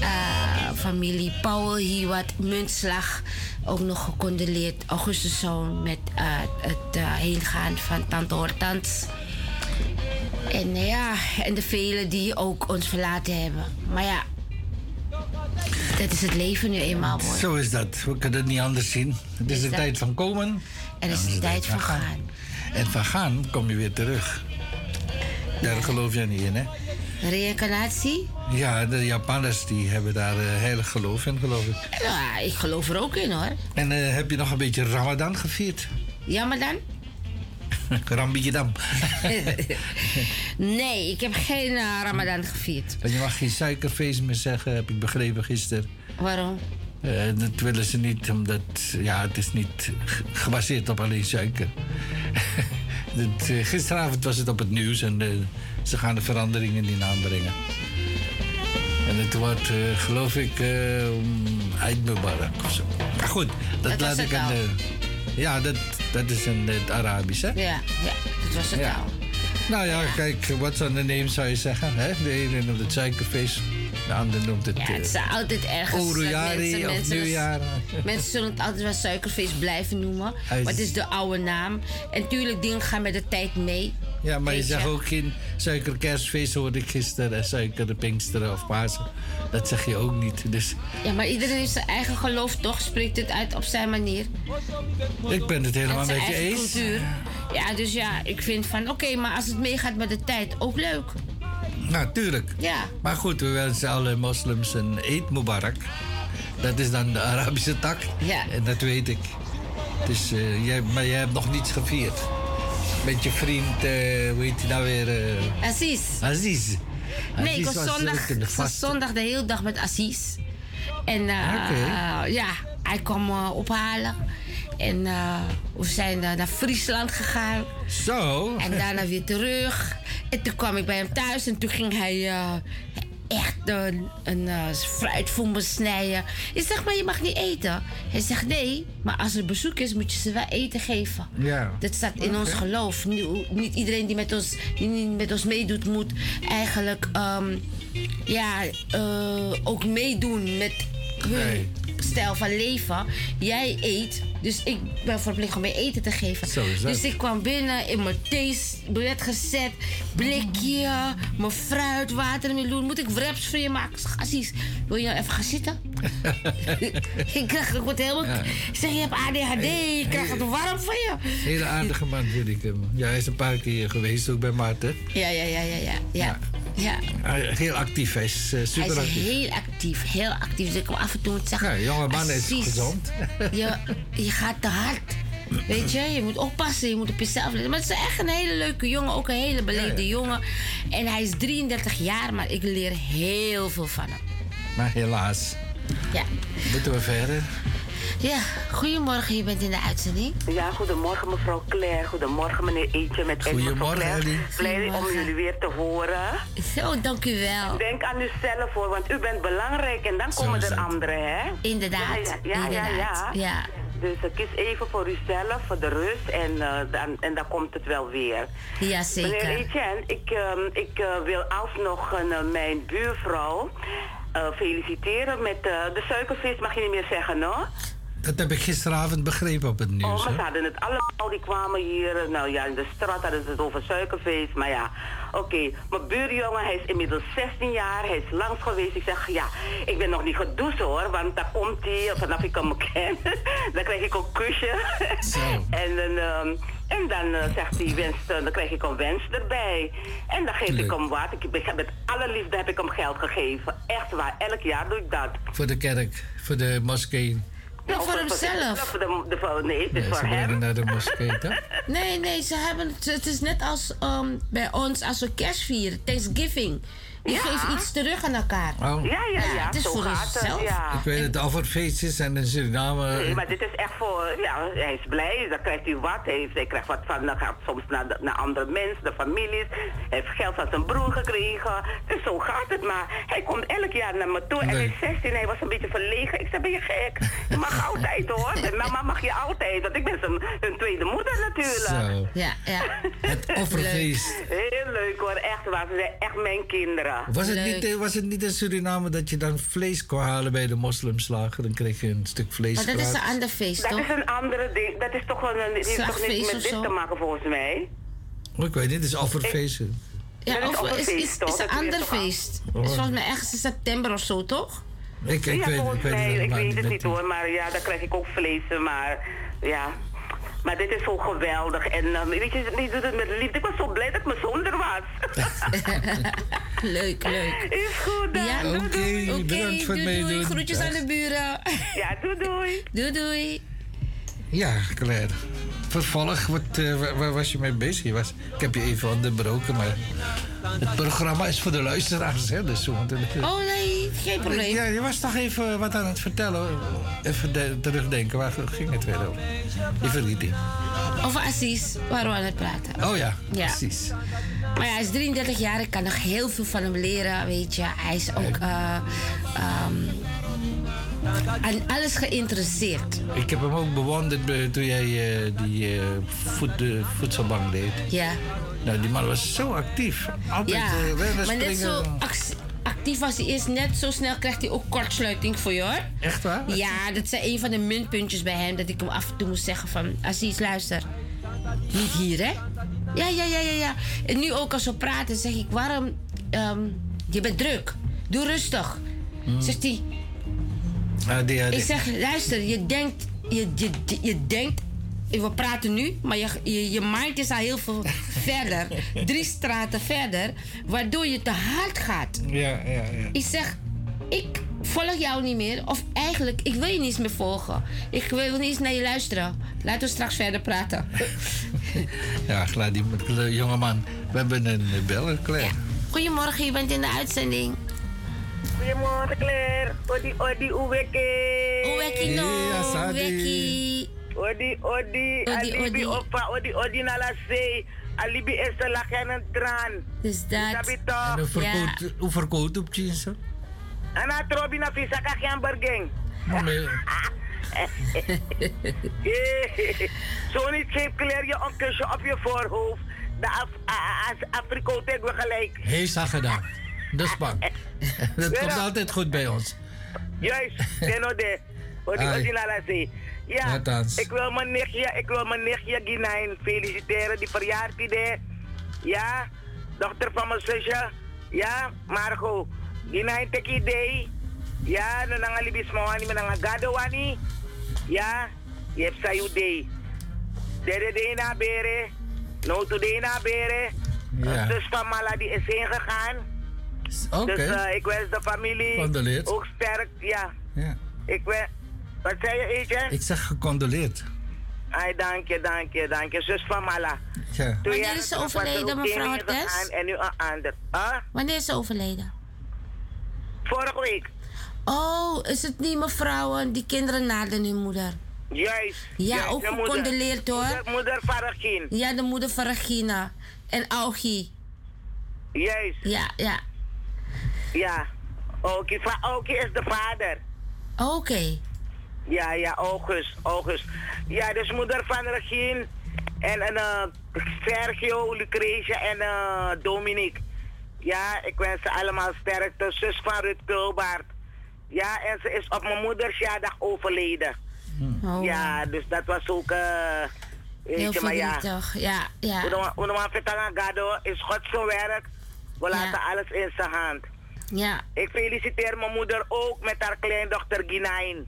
Eh, familie Powell, Hiwat, Muntslag. Ook nog gecondoleerd. Augustuszoon met eh, het eh, heengaan van tante Hortans. En ja, en de velen die ook ons verlaten hebben. Maar ja, dat is het leven nu eenmaal. Hoor. Zo is dat. We kunnen het niet anders zien. Het is Is de dat- tijd van komen. En het is de tijd van gaan. En van gaan kom je weer terug. Daar geloof jij niet in, hè? Reïncarnatie? Ja, de Japanners die hebben daar eh, heilig geloof in, geloof ik. Ja, ik geloof er ook in hoor. En eh, heb je nog een beetje Ramadan gevierd? Ja, *laughs* dan? Rambidam. *laughs* Nee, ik heb geen eh, Ramadan gevierd. Want je mag geen suikerfeest meer zeggen, heb ik begrepen gisteren. Waarom? Eh, dat willen ze niet, omdat ja, het is niet gebaseerd op alleen suiker. *laughs* Dat, eh, gisteravond was het op het nieuws en ze gaan de veranderingen in aanbrengen. En het wordt, geloof ik, uh, Eid Mubarak of zo. Maar goed, dat, laat ik aan de... Ja, dat, dat is in het Arabisch, hè? Ja, ja, dat was het Ja. al. Nou ja, kijk, what's on the name zou je zeggen. Hè? De ene noemt het suikerfeest, de andere noemt het... Ja, het is eh, altijd ergens. dat Oerujari mensen- of mensen- nieuwjaar. Mensen zullen het altijd wel suikerfeest blijven noemen. Het is de oude naam. En tuurlijk, dingen gaan met de tijd mee. Ja, maar je zegt ook geen suikerkerstfeest, hoorde ik gisteren. En suiker Pinksteren of Pasen. Dat zeg je ook niet. Dus Ja, maar iedereen heeft zijn eigen geloof, toch? Spreekt het uit op zijn manier. ik ben het helemaal Met je eens. cultuur. Ja, dus ja, ik vind van, oké, maar als het meegaat met de tijd, ook leuk. Natuurlijk. Ja. Maar goed, we wensen alle moslims een Eid Mubarak. Dat is dan de Arabische tak. Ja. En dat weet ik. Dus, eh, jij, maar jij hebt nog niets gevierd. Met je vriend, eh hoe heet hij nou weer? eh, Aziz. Aziz. Nee, ik was was zondag, de was zondag de hele dag met Aziz. En eh, ja, hij kwam ophalen. En we zijn naar Friesland gegaan. Zo. En daarna weer terug. En toen kwam ik bij hem thuis en toen ging hij echt een, een eh, fruit voor me snijden. Ik zeg, maar je mag niet eten. Hij zegt, nee, maar als er bezoek is, moet je ze wel eten geven. Ja. Dat staat in ons geloof. Niet, niet iedereen die met ons, die niet met ons meedoet, moet eigenlijk ehm, ja, eh, ook meedoen met hun Nee. stijl van leven. Jij eet, dus ik ben verplicht om je eten te geven. Dus ik kwam binnen in mijn theebed gezet, blikje, mijn fruit, watermeloen. Moet ik wraps voor je maken? Aziz, wil je nou even gaan zitten? *laughs* ik krijg ik word helemaal... Ja. Ik zeg, je hebt ADHD, ik krijg het warm van je. Hele aardige man vind ik hem. Ja, hij is een paar keer geweest, ook bij Maarten. Ja, ja, ja, ja, ja. ja. ja. Hij is Heel actief, hij is eh, Hij super is actief. heel actief, heel actief. Dus ik hem af en toe zeggen... Ja, jonge man is gezond. *laughs* Je, je gaat te hard. Weet je, je moet oppassen, je moet op jezelf letten. Maar het is echt een hele leuke jongen, ook een hele beleefde Ja, ja. jongen. En hij is 33 jaar, maar ik leer heel veel van hem. Maar helaas. Ja. Moeten we verder? Ja, goedemorgen, je bent in de uitzending. Ja, goedemorgen mevrouw Claire. Goedemorgen meneer Eetje met Goedemorgen. Ellie. Blij om jullie weer te horen. Zo, dank u wel. Denk aan uzelf hoor, want u bent belangrijk en dan komen er anderen hè. Inderdaad, Ja, ja, ja. ja. Dus eh, kies even voor uzelf, voor de rust en, eh, dan, en dan komt het wel weer. Ja, zeker. Meneer Etienne, ik, ehm, ik eh, wil alsnog mijn buurvrouw eh, feliciteren met eh, de suikervis, mag je niet meer zeggen, no? Dat heb ik gisteravond begrepen op het nieuws. Oh, maar ze hadden het allemaal, die kwamen hier. eh, Nou ja, in de straat hadden ze het over suikerfeest. Maar ja, oké. Mijn buurjongen, hij is inmiddels 16 jaar. Hij is langs geweest. Ik zeg, ja, ik ben nog niet gedoucht hoor. Want daar komt hij, vanaf ik hem ken. *laughs* dan krijg ik een kusje. *laughs* en dan... ehm, en dan eh, zegt hij, wens, eh, dan krijg ik een wens erbij. En dan geef Leuk. ik hem wat. Ik, ik, met alle liefde heb ik hem geld gegeven. Echt waar, elk jaar doe ik dat. Voor de kerk, voor de moskee. Ja, voor hemzelf. Voor de, de, voor- nee, het is Nee, voor ze hem. naar de moskee, toch? *laughs* Nee, nee, ze hebben het. Het is net als ehm, bij ons als we kerst vieren, Thanksgiving. Je Ja. geeft iets terug aan elkaar. Oh. Ja, ja, ja, het is zo voor gaat het, ja. Ik weet het, Alfredfeestjes en in Suriname. Nee, maar dit is echt voor, ja, hij is blij, dan krijgt hij wat, hij, heeft, hij krijgt wat van, dan gaat soms naar, de- naar andere mensen, de families, hij heeft geld van zijn broer gekregen, dus zo gaat het maar. Hij komt elk jaar naar me toe en hij is 16, hij was een beetje verlegen. Ik zei, ben je gek? Je mag *laughs* altijd hoor, met mama mag je altijd, want ik ben zijn hun tweede moeder natuurlijk. Zo. Ja, ja. Het *laughs* offerfeest. Heel leuk hoor, echt waar, ze zijn echt mijn kinderen. Was het, niet, eh, was het niet in Suriname dat je dan vlees kon halen bij de moslimslager? Dan kreeg je een stuk vlees Maar dat is een ander feest, Dat toch? is een andere ding, dat is toch wel een, heeft toch niks of met dit zo? te maken volgens mij. Oh, ik weet niet, het is alfredfeest. Ja, Dat is of is, is, feest, toch? is een Dat ander feest. Oh. is volgens mij ergens in september of zo, toch? Ik, ik ja, weet, volgens ik weet mij, het ik weet het niet. niet hoor, maar ja, dan krijg ik ook vlees, maar ja. Maar dit is zo geweldig. En eh, weet je, die doet het met liefde. Ik was zo blij dat ik mijn zoon er was. *laughs* leuk, leuk. Is goed dan. Ja, Doei, Oké, doei. bedankt voor het doei, doei. meedoen. Groetjes aan de buren. Ja, doei doei. Doei doei. Ja, Claire. Vervolg, wat, eh, waar, was je mee bezig? Was, ik heb je even onderbroken, maar het programma is voor de luisteraars, hè? Dus Oh nee, geen probleem. Ja, je was toch even wat aan het vertellen. Even de- terugdenken, waar ging het weer over? Je verliet die. Over Assis, waar we aan het praten. Oh ja, Ja. precies. Maar ja, hij is 33 jaar. Ik kan nog heel veel van hem leren, weet je. Hij is ook aan alles geïnteresseerd. Ik heb hem ook bewonderd eh, toen jij eh, die eh, voet, voedselbank deed. Ja. Nou, die man was zo actief. Altijd Ja, rennen, maar net zo ac- actief als hij is, net zo snel krijgt hij ook kortsluiting voor je hoor. Echt waar? Ja, dat zijn een van de minpuntjes bij hem. Dat ik hem af en toe moest zeggen van... Aziz, luister. Niet hier, hè? Ja, ja, ja, ja, ja. En nu ook als we praten, zeg ik... Waarom... ehm, je bent druk. Doe rustig. Zegt hij... Die, Ik zeg, luister, je denkt... Je, je, je, denkt... We praten nu, maar je, je, je mind is al heel veel *laughs* verder. Drie straten verder. Waardoor je te hard gaat. Ja, ja, ja. Ik zeg, ik volg jou niet meer. Of eigenlijk, ik wil je niet meer volgen. Ik wil niet eens naar je luisteren. Laten we straks verder praten. *laughs* Ja, klaar, die die jongeman. We hebben een beller, Claire. Goedemorgen, je bent in de uitzending. Goedemorgen Claire. Odi, odi, uweke. Uweki no, uweki. Odi, odi, Odi, alibi odi. opa, odi, odi na la zee. Alibi is de lach en een traan. Dus dat. Sabi En toch? verkoopt, hoe verkoopt op hè? En dan trobi na visa ka geen nee, *laughs* Zo niet geef Claire je een kusje op je voorhoofd. De Af a- als Afrikoot hebben we gelijk. Heel zacht gedaan. Is bang. *laughs* Dat komt altijd goed bij ons. Juist, Deno de. Odi na la zee. Ja, Althans. ik wil mijn nichtje, ik wil mijn nichtje Ginain feliciteren. Die de. Ja, dochter van mijn zusje. Ja, Margot. Ginain teki day. Ja, no nang alibis mo ani manang agado wani. Ja, je hebt sayu day. Dede day na bere. No today na bere. Ja. Dus van Mala die is heen gegaan. Oké. Dus eh, ik wens de familie Condoleerd. ook sterk. Ja, Ja. ik wens. Wat zei je, Eetje? Ik zeg gecondoleerd. Ai, dank je, dank je, dank je. Zus van Mala. Ja. Toen Wanneer is ze er overleden, mevrouw ingegaan En nu een ander. Huh? Wanneer is ze overleden? Vorige week. Oh, is het niet mevrouw eh, die kinderen naden hun moeder? Juist. Ja, juist, ook de moeder. gecondoleerd hoor. Moeder, moeder Faragin. Ja, de moeder van Regina. En Augie. Juist. Ja, ja. Ja. Oké, Oké is de vader. Oké. Ja, ja, August, August. Ja, dus moeder van Regine en, en eh, Sergio, Lucretia en eh Dominique. Ja, ik wens ze allemaal sterkte. Zus van Rut Kulbaard. Ja, en ze is op mijn moedersjaardag overleden. Oh. Ja, dus dat was ook... eh weet Heel je, maar ja. Ja, ja. Hoe we Gado is God zijn werk. We laten alles in zijn hand. Ja. Ik feliciteer mijn moeder ook met haar kleindochter Ginain.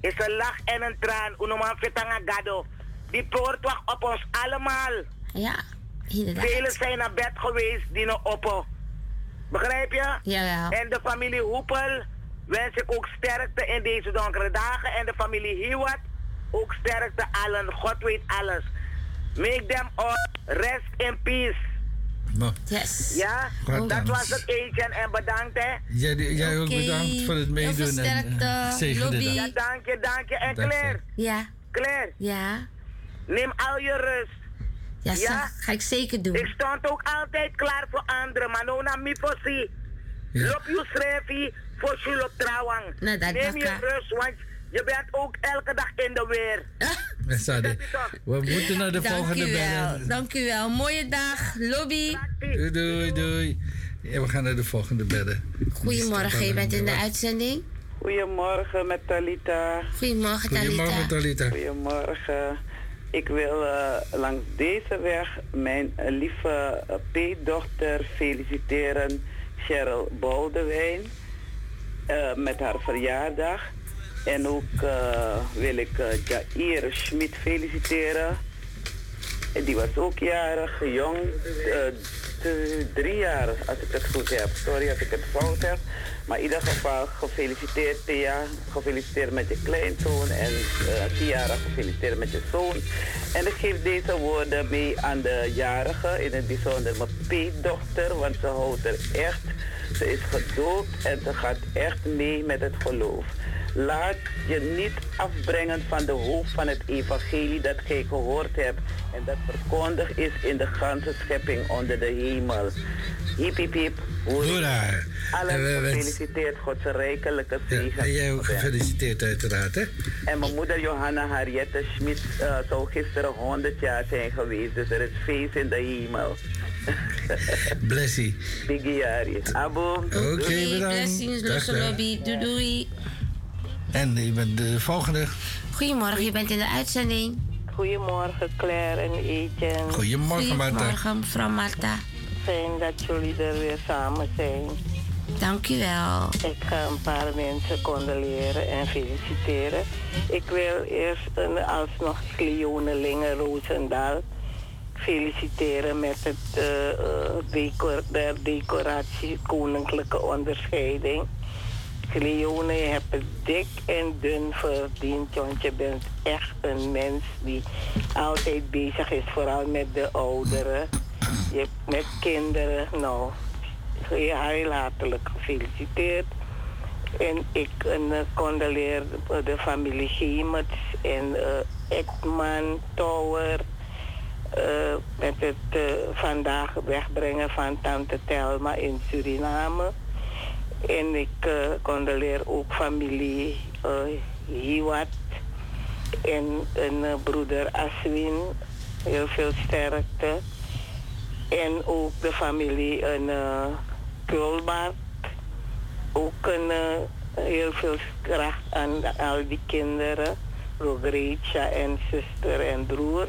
Is een lach en een traan. Unoman Fetanga Gado. Die poort wacht op ons allemaal. Ja, inderdaad. Velen zijn naar bed geweest die nog oppo. Begrijp je? Ja, ja. En de familie Hoepel wens ik ook sterkte in deze donkere dagen. En de familie Hiwat ook sterkte allen. God weet alles. Make them all rest in peace. Yes. Ja, dat was het Etienne en bedankt hè. Jij, jij ook bedankt voor het meedoen. En, eh, lobby. Ja, dank je, dank je. En Dank. Claire, Ja. Claire, Ja. neem al je rust. Ja, zeg, ga ik zeker doen. Ik stond ook altijd klaar voor anderen, maar nou na mi posi. Loop je schrijfie voor Shulop Trouwang. Nou, dat Neem je rust, want je bent ook elke dag in de weer. *laughs* Sade. We moeten naar de Dank volgende u wel. bellen. Dank u wel. Mooie dag. Lobby. Doei, doei, doei. Ja, we gaan naar de volgende bellen. Goedemorgen, je bent in de uitzending. Goedemorgen met Talita. Goedemorgen, Talita. Goedemorgen, Talita. Goedemorgen. Ik wil eh, langs deze weg mijn eh, lieve uh, peetdochter feliciteren, Cheryl Boudewijn, eh, met haar verjaardag. En ook eh, wil ik eh, Jair Schmid feliciteren En die was ook jarig, jong, eh, t- driejarig als ik het goed heb. Sorry als ik het fout heb. Maar in ieder geval gefeliciteerd Thea. Gefeliciteerd met je kleinzoon. En Tiara gefeliciteerd met je zoon. En ik geef deze woorden mee aan de jarige. In het bijzonder mijn peetdochter. Want ze houdt er echt. Ze is gedoopt en ze gaat echt mee met het geloof. Laat je niet afbrengen van de hoofd van het evangelie dat gij gehoord hebt en dat verkondigd is in de ganse schepping onder de hemel. Hip hip hip. Hoera. En Allen we wensen- gefeliciteerd, Godse rijkelijke zegen. En jij ook gefeliciteerd uiteraard, hè? En mijn moeder Johanna Harriette Schmid eh, zou gisteren 100 jaar zijn geweest, dus er is feest in de hemel. *laughs* Blessie. Biggie. Abo. Oké, bedankt. Blessings, lobby. Doei doei. En je bent de volgende. Goedemorgen, je bent in de uitzending. Goedemorgen Claire en Etienne. Goedemorgen, Marta. Goedemorgen, mevrouw Marta. Fijn dat jullie er weer samen zijn. Dank u wel. Ik ga een paar mensen condoleren en feliciteren. Ik wil eerst een, alsnog Cleone Linge Roosendaal feliciteren met het eh, eh, decor, de decoratie Koninklijke Onderscheiding. Cleone, je hebt het dik en dun verdiend, want je bent echt een mens die altijd bezig is, vooral met de ouderen. Je, met kinderen, nou, heel hartelijk gefeliciteerd. En ik uh, condoleer de familie Gemerts en uh, Ekman, Tower. Uh, met het vandaag wegbrengen van Tante Telma in Suriname. En ik uh, condoleer ook familie uh, Hiwat en een uh, broeder Aswin. Heel veel sterkte. En ook de familie een uh, Kulbart. Ook een, heel veel kracht aan al die kinderen. Rogrecha en zuster en broer.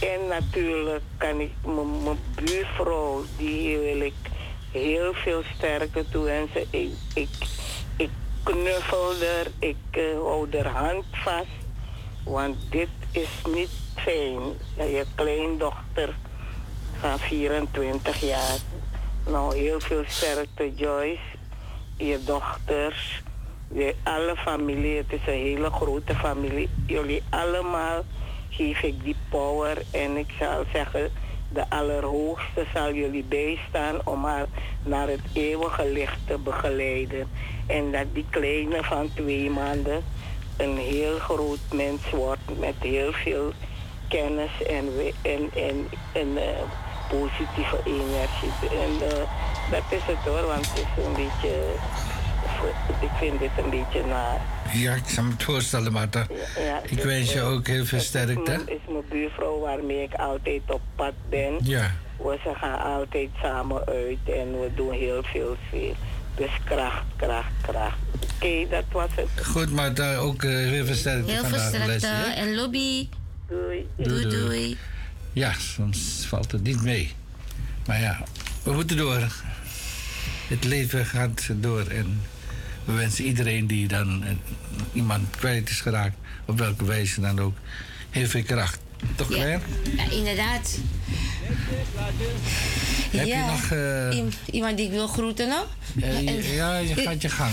En natuurlijk kan ik mijn buurvrouw, die wil ik heel veel sterker toewensen. Ik, ik, ik knuffel er, ik uh, hou haar hand vast. Want dit is niet fijn. Je kleindochter van 24 jaar. Nou, heel veel sterkte, Joyce. Je dochters, je, alle familie. Het is een hele grote familie. Jullie allemaal geef ik die power. En ik zal zeggen, de Allerhoogste zal jullie bijstaan om haar naar het eeuwige licht te begeleiden. En dat die kleine van twee maanden een heel groot mens wordt met heel veel kennis en, en, en, uh, positieve energie. En uh, dat is het hoor, want het is een beetje, ik vind dit een beetje naar. Ja, ik kan me het voorstellen, Marta. Ja, ja, ik wens je ook heel veel sterkte. Het is mijn buurvrouw waarmee ik altijd op pad ben. Ja. We ze gaan altijd samen uit en we doen heel veel veel. Dus kracht, kracht, kracht. Oké, okay, dat was het. Goed, Marta, ook uh, heel veel sterkte Heel veel sterkte en lobby. Doei. Doei, doei. doei. Ja, soms valt het niet mee. Maar ja, we moeten door. Het leven gaat door en we wensen iedereen die dan iemand kwijt is geraakt, op welke wijze dan ook, heel veel kracht. Toch, ja. Claire? Ja, inderdaad. Heb ja. je nog... Uh... iemand die ik wil groeten nog? Uh, ja, je gaat je gang.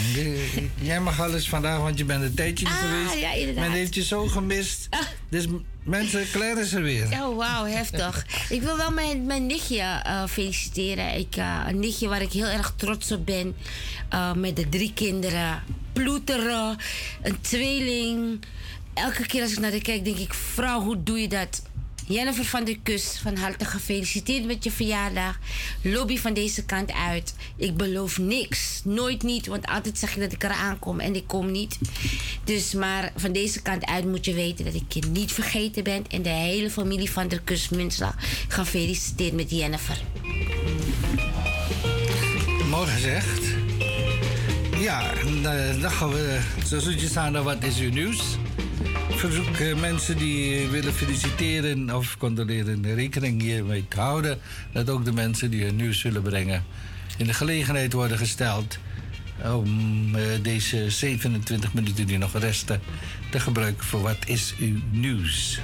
Jij mag alles vandaag, want je bent een tijdje ah, geweest. Ja, inderdaad. Men heeft je zo gemist. Ah. Dus mensen, Claire is er weer. Oh, wauw, heftig. ik wil wel mijn, mijn nichtje uh, feliciteren. Ik, een nichtje waar ik heel erg trots op ben. met de drie kinderen. Ploeteren, een tweeling. Elke keer als ik naar haar kijk, denk ik... Vrouw, hoe doe je dat? Jennifer van der Kus, van harte gefeliciteerd met je verjaardag. Lobby van deze kant uit. Ik beloof niks. Nooit niet, want altijd zeg ik dat ik eraan kom en ik kom niet. Dus maar van deze kant uit moet je weten dat ik je niet vergeten ben. En de hele familie van der Kus Munslag gefeliciteerd met Jennifer. Mooi gezegd. Ja, dan gaan we zo zoetjes aan wat is uw nieuws verzoek uh, mensen die willen feliciteren of condoleren rekening hiermee te houden. Dat ook de mensen die hun nieuws willen brengen in de gelegenheid worden gesteld om uh, deze 27 minuten die nog resten te gebruiken voor wat is uw nieuws.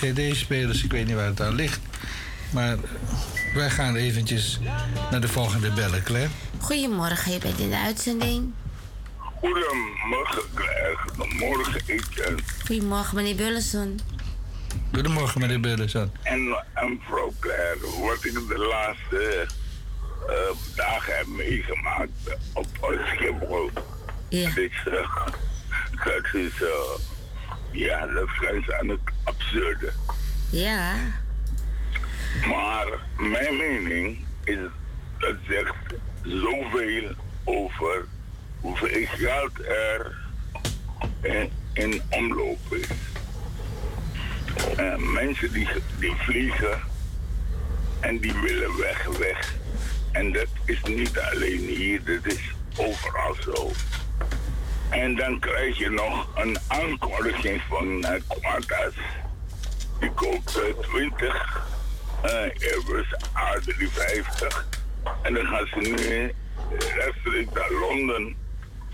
Cd-spelers. Ik weet niet waar het aan ligt. Maar wij gaan eventjes naar de volgende bellen, Claire. Goedemorgen, je bent in de uitzending. Goedemorgen, Claire. Goedemorgen, Etienne. Goedemorgen, meneer Bullenson. Goedemorgen, meneer Burleson. En, en mevrouw Claire, wat ik de laatste eh, dagen heb meegemaakt op Schiphol. Ja. Dat is, dat is eh, ja, dat is aan het absurde. Ja. Maar mijn mening is, dat zegt zoveel over hoeveel geld er in, in omloop is. Mensen die, die vliegen en die willen weg, weg. En dat is niet alleen hier, dat is overal zo. En dan krijg je nog een aankondiging van uh, Qantas. Die koopt eh, 20 eh, Airbus A350. En dan gaan ze nu rechtstreeks naar Londen.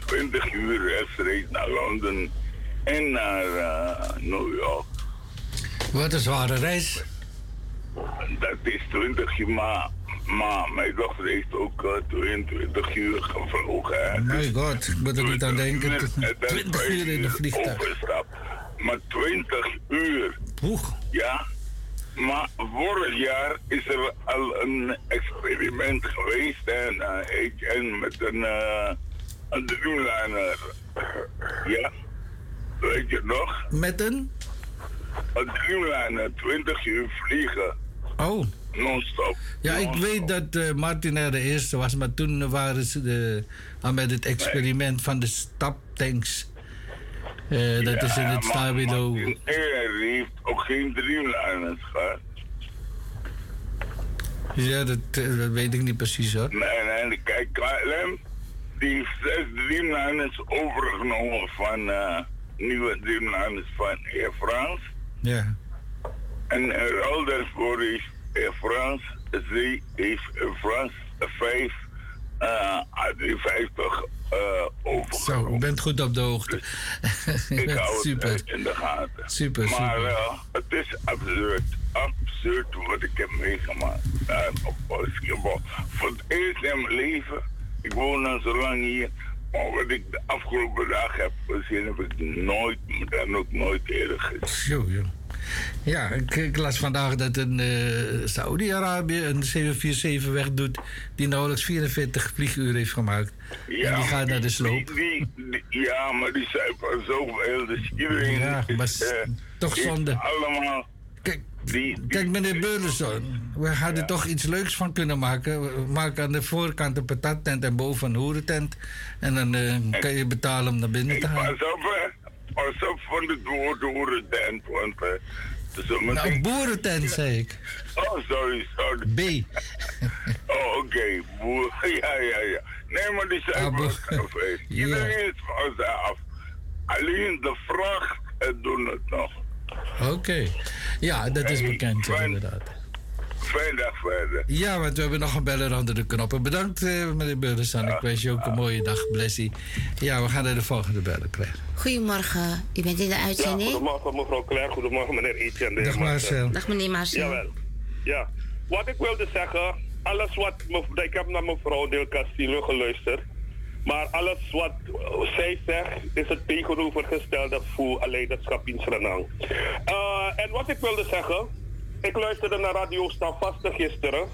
20 uur rechtstreeks naar Londen en naar eh, New York. Wat een zware reis. Dat is 20 uur, maar, maar mijn dochter heeft ook eh, 22 uur gevlogen. hè. My god, ik moet er niet aan denken. En dan 20 uur in de vliegtuig. Overstap. Maar 20 uur. Ja. Maar vorig jaar is er al een experiment geweest en eh, ik en met een, eh een Dreamliner. Ja. Weet je nog? Met een? Een Dreamliner, 20 uur vliegen. Oh. Non-stop. Ja, ik weet dat eh, Martin er de eerste was, maar toen waren ze de, al met het experiment van de staptanks. Eh, dat is in het Stabilo. Hij heeft ook geen Dreamliners gehad. Ja, dat, eh, dat weet ik niet precies hoor. Nee, nee, kijk, KLM, die heeft zes Dreamliners overgenomen van eh, nieuwe Dreamliners van Air France. Ja. En in ruil daarvoor is Air France, ze heeft Air France vijf eh A350 eh over. Zo, ik ben goed op de hoogte. Ik *laughs* hou het Super. echt in de gaten. Super, maar super. eh, het is absurd. Absurd wat ik heb meegemaakt uh, op basketbal. Voor het eerst in mijn leven, ik woon al zo lang hier, maar wat ik de afgelopen dagen heb gezien, heb ik nooit, dan ook nooit eerder gezien. Zo, ja. Ja, ik, ik las vandaag dat een eh Saudi-Arabië een 747 wegdoet die nauwelijks 44 vlieguren heeft gemaakt. en die gaat naar de sloop. Die, die- ja, maar die zijn van zoveel, dus iedereen Ja, maar eh, toch zonde. allemaal... Kijk, Kijk, meneer Beurlenson, we hadden toch iets leuks van kunnen maken. We maken aan de voorkant een patattent en boven een hoerentent. En dan eh, kan je betalen om naar binnen te gaan. Pas op, op van het woord hoerentent, want... zometeen- Nou, boerentent, zei ik. Oh, sorry, sorry. B. *laughs* Oh, oké. Boer. *laughs* Ja, ja, ja. Nee, maar die zijn wel geweest. Iedereen is van ze af. Alleen de vracht eh, doen het nog. Oké. Ja, dat is bekend, inderdaad. Fijne dag verder. Ja, want we hebben nog een beller onder de knoppen. Bedankt, eh, meneer Beurlenson. Ik wens je ook een mooie dag, Blessie. Ja, we gaan naar de volgende beller krijgen. Goedemorgen, u bent in de Ja, uitzending. goedemorgen mevrouw Claire, goedemorgen meneer Etienne. Dag, Marcel. Dag meneer Marcel. Jawel. Ja, wat ik wilde zeggen, alles wat, ik heb naar mevrouw Del Castillo geluisterd, maar alles wat zij zegt is het tegenovergestelde voor leiderschap in Suriname. Eh, en wat ik wilde zeggen, ik luisterde naar Radio Standvastig gisteren.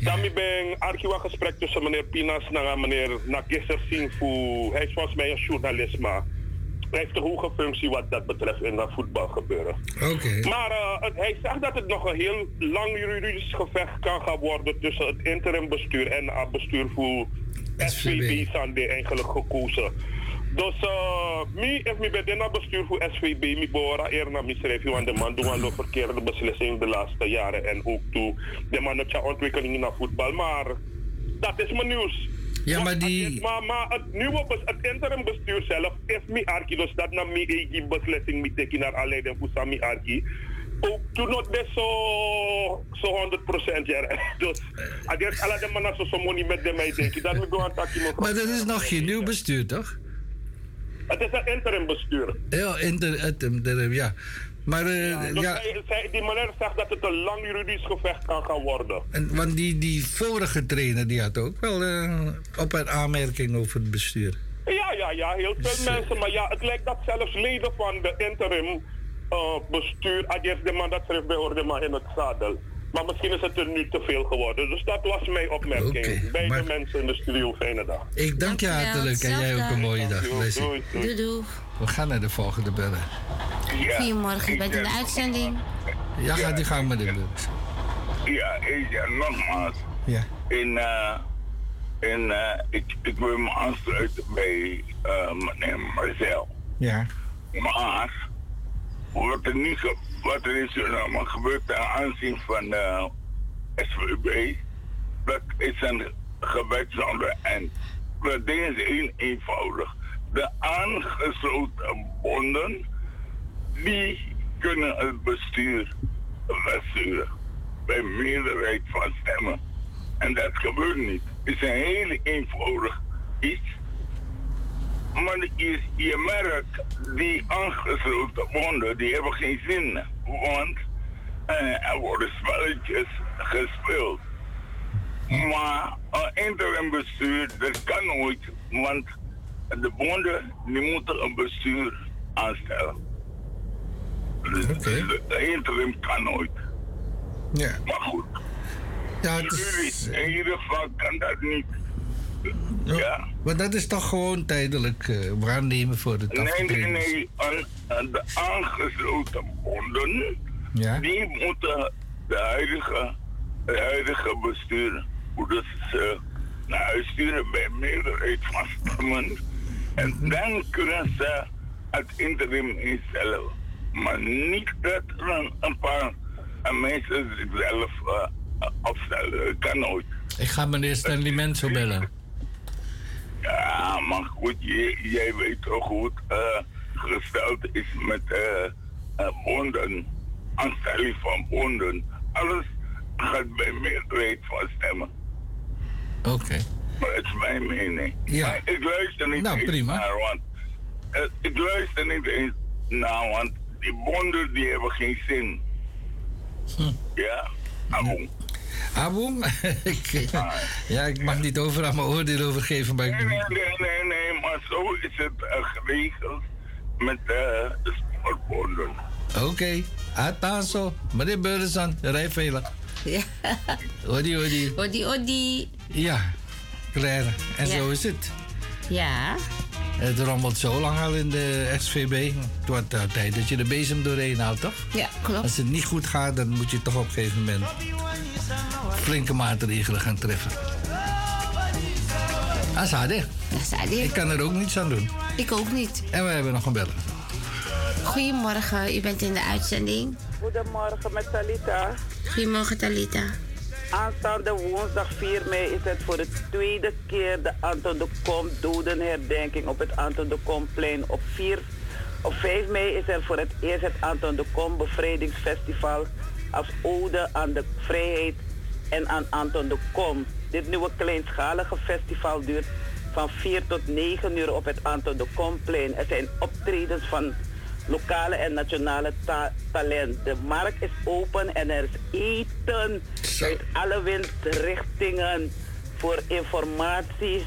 Dan ben ik een gesprek tussen meneer Pinas en meneer Nagisser voor, hij is volgens mij een journalist, maar hij heeft een hoge functie wat dat betreft in dat voetbalgebeuren. Oké. Maar eh, het- hij zegt dat het nog een heel lang juridisch gevecht kan gaan worden tussen het interimbestuur en het bestuur voor SVB die eigenlijk gekozen. Dus uh, mi, if mi ben dit bestuur voor SVB, mi behoor eer naar misschrijven, want de man doet een verkeerde beslissing de laatste jaren en ook toe de man heeft zijn ontwikkeling naar voetbal. Maar dat is mijn nieuws. Ja, maar die... Maar, maar het nieuwe het interim bestuur zelf heeft mi arki, dus dat na mi eigen beslissing mi teki naar aanleiding van Sami arki. Ook toen nog best zo, zo 100% ja. *laughs* Dus, ik denk alle de mannen zo zo money met de mij denk ik. Dat we gewoon taki Maar dat is nog geen nieuw bestuur, toch? Het is een interim bestuur. Ja, inter, interim, ja. Maar eh, Dus ja, zij- zij- die meneer zegt dat het een lang juridisch gevecht kan gaan worden. en, want die, die vorige trainer die had ook wel eh, op een aanmerking over het bestuur. Ja, ja, ja, heel veel Dus, mensen. Maar ja, het lijkt dat zelfs leden van de interim eh, bestuur, Adjes de man dat schreef bij hoorde maar in het zadel. Maar misschien is het er nu te veel geworden. Dus dat was mijn opmerking. Beide mensen in de studio, fijne dag. Ik dank je hartelijk en jij ook een mooie dag. Leslie. Doei, doei. We gaan naar de volgende bellen. Goedemorgen, je bent in de uitzending. Ja, gaat die gang met de beurt. Ja, ik, ja, nogmaals. Ja. In, eh, in, eh, ik, ik wil me aansluiten bij eh, meneer Marcel. Ja. Maar wat er, wat er in Suriname gebeurt ten aanzien van de SVB, dat is een gebed zonder end. Dat ding is heel eenvoudig. De aangesloten bonden, die kunnen het bestuur besturen. Bij meerderheid van stemmen. En dat gebeurt niet. Het is een heel eenvoudig iets. Maar je, je merkt, die aangesloten bonden, die hebben geen zin. Want eh, er worden spelletjes gespeeld. Maar een interim bestuur, dat kan nooit. Want de bonden, die moeten een bestuur aanstellen. Dus de, interim kan nooit. Ja. Maar goed. Ja, het is, In ieder geval kan dat niet. Ja. Maar dat is toch gewoon tijdelijk eh waarnemen voor de Nee, nee, nee. Aan de aangesloten bonden, Ja. die moeten de huidige, de huidige bestuur moeten ze naar huis sturen bij meerderheid van stemmen. En dan kunnen ze het interim instellen. Maar niet dat er een- een paar eh, mensen zichzelf eh, opstellen. Dat kan nooit. Ik ga meneer Stanley Menso bellen. Ja, maar goed, jij, jij weet toch het eh, gesteld is met eh eh, bonden, aanstelling van bonden. Alles gaat bij meerderheid van stemmen. Oké. Maar dat is mijn mening. Ja. Maar ik luister niet Nou, eens prima. naar, want eh, ik luister niet eens naar, want die bonden die hebben geen zin. Ja, Aboom? *laughs* Ik- ja, ik mag niet overal mijn oordeel over geven, maar ik... Nee, nee, nee, nee, maar zo is het eh, geregeld met eh, de sportbonden. Oké, Ataso, meneer Beurzen, rij veilig. Ja. Odi, odi. Odi, odi. Ja, klaar. En Ja. zo is het. Ja. Het rommelt zo lang al in de SVB. Het wordt uh, tijd dat je de bezem doorheen haalt, toch? Ja, klopt. Als het niet goed gaat, dan moet je toch op een gegeven moment flinke maatregelen gaan treffen. Asade. Asade. Ik kan er ook niets aan doen. Ik ook niet. En we hebben nog een beller. Goedemorgen, u bent in de uitzending. Goedemorgen met Talita. Goedemorgen, Talita. Aanstaande woensdag 4 mei is het voor de tweede keer de Anton de Kom dodenherdenking op het Anton de Komplein. Op, 4, op 5 mei is er voor het eerst het Anton de Kom bevrijdingsfestival als ode aan de vrijheid en aan Anton de Kom. Dit nieuwe kleinschalige festival duurt van 4 tot 9 uur op het Anton de Komplein. Er zijn optredens van lokale en nationale ta- talent. De markt is open en er is eten uit alle windrichtingen. Voor informatie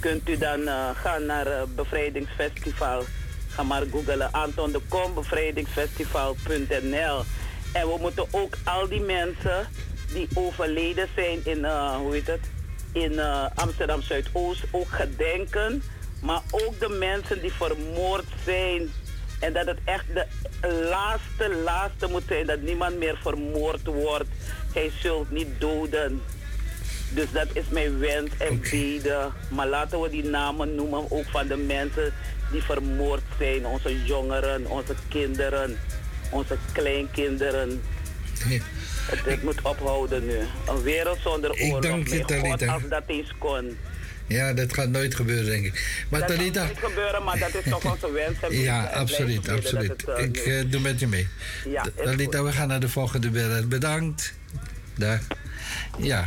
kunt u dan eh, gaan naar eh, Bevrijdingsfestival. Ga maar googelen Anton de Kom bevrijdingsfestival.nl. En we moeten ook al die mensen die overleden zijn in, eh, hoe heet het, in eh, Amsterdam Zuidoost ook gedenken. Maar ook de mensen die vermoord zijn. En dat het echt de laatste, laatste moet zijn. Dat niemand meer vermoord wordt. Hij zult niet doden. Dus dat is mijn wens en bede. Maar laten we die namen noemen ook van de mensen die vermoord zijn. Onze jongeren, onze kinderen, onze kleinkinderen. Het, het moet ophouden nu. Een wereld zonder Ik oorlog. dank je, Talita. als dat eens kon. Ja, dat gaat nooit gebeuren, denk ik. Maar dat Talita... kan niet gebeuren, maar dat is toch onze *laughs* wens. en. Ja, absoluut, bidden absoluut. het, eh, Ik eh, doe met je mee. Ja, Talita, we gaan naar de volgende beller. Bedankt. Dag. Ja,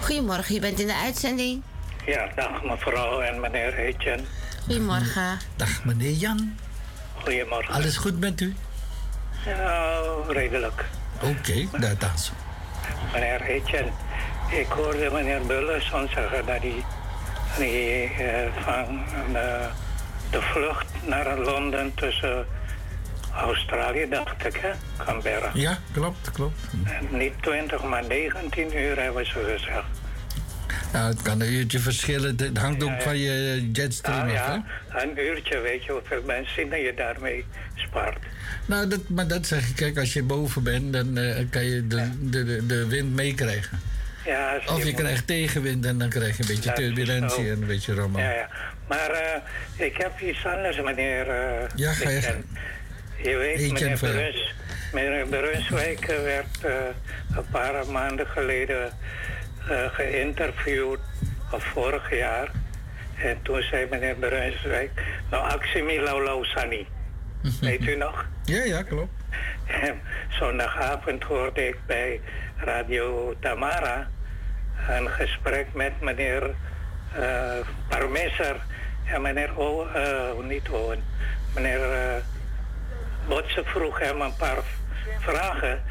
Goedemorgen, je bent in de uitzending. Ja, dag mevrouw en meneer Etienne. Goedemorgen. Dag meneer Jan. Goedemorgen. Alles goed met u? Ja, redelijk. Oké, dat zo. Meneer Etienne, ik hoorde meneer Bullerson zeggen dat hij, dat hij eh, van eh, de vlucht naar Londen tussen Australië, dacht ik, hè? Canberra. Ja, klopt, klopt. Niet 20, maar 19 uur hebben ze gezegd. Nou, het kan een uurtje verschillen. Het hangt ook van je jetstream Ah, af, hè? ja, een uurtje, weet je hoeveel benzine je daarmee spaart. Nou, dat, maar dat zeg ik. Kijk, als je boven bent, dan eh, kan je de, de, de, de wind meekrijgen. Ja, Of je moet- krijgt tegenwind en dan krijg je een beetje Dat turbulentie en een beetje rommel. Ja, ja. Maar eh, ik heb iets anders, meneer. eh, Ja, ga je. Je weet, Etienne meneer Bruns, meneer Brunswijk eh, werd eh, een paar maanden geleden eh, geïnterviewd, of vorig jaar. En toen zei meneer Brunswijk, nou, Laulau Sani. Weet u nog? Ja, ja, klopt. En zondagavond hoorde ik bij Radio Tamara een gesprek met meneer uh, Parmeser en meneer o, eh, niet Owen, meneer uh, Botse vroeg hem een paar vragen.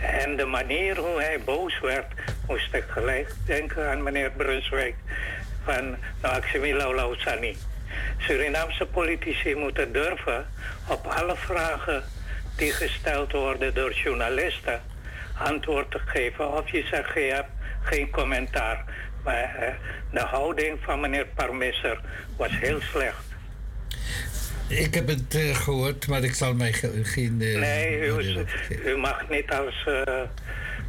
En de manier hoe hij boos werd, moest ik gelijk denken aan meneer Brunswijk van Laulau Sani. Surinaamse politici moeten durven op alle vragen die gesteld worden door journalisten antwoord te geven. Of je zegt, je hebt geen commentaar. Maar eh, de houding van meneer Parmesser was heel slecht. Ik heb het eh, gehoord, maar ik zal mij ge- geen... eh, Nee, u, mag niet als eh,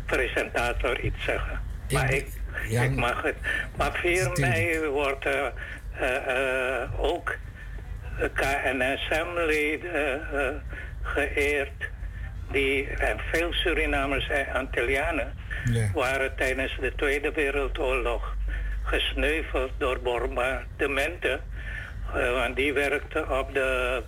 presentator iets zeggen. Maar ik, ja, ik mag het. Maar 4 mei wordt ook KNSM-leden geëerd. Die, en veel Surinamers en Antillianen Ja. waren tijdens de Tweede Wereldoorlog gesneuveld door bombardementen. Want die werkten op de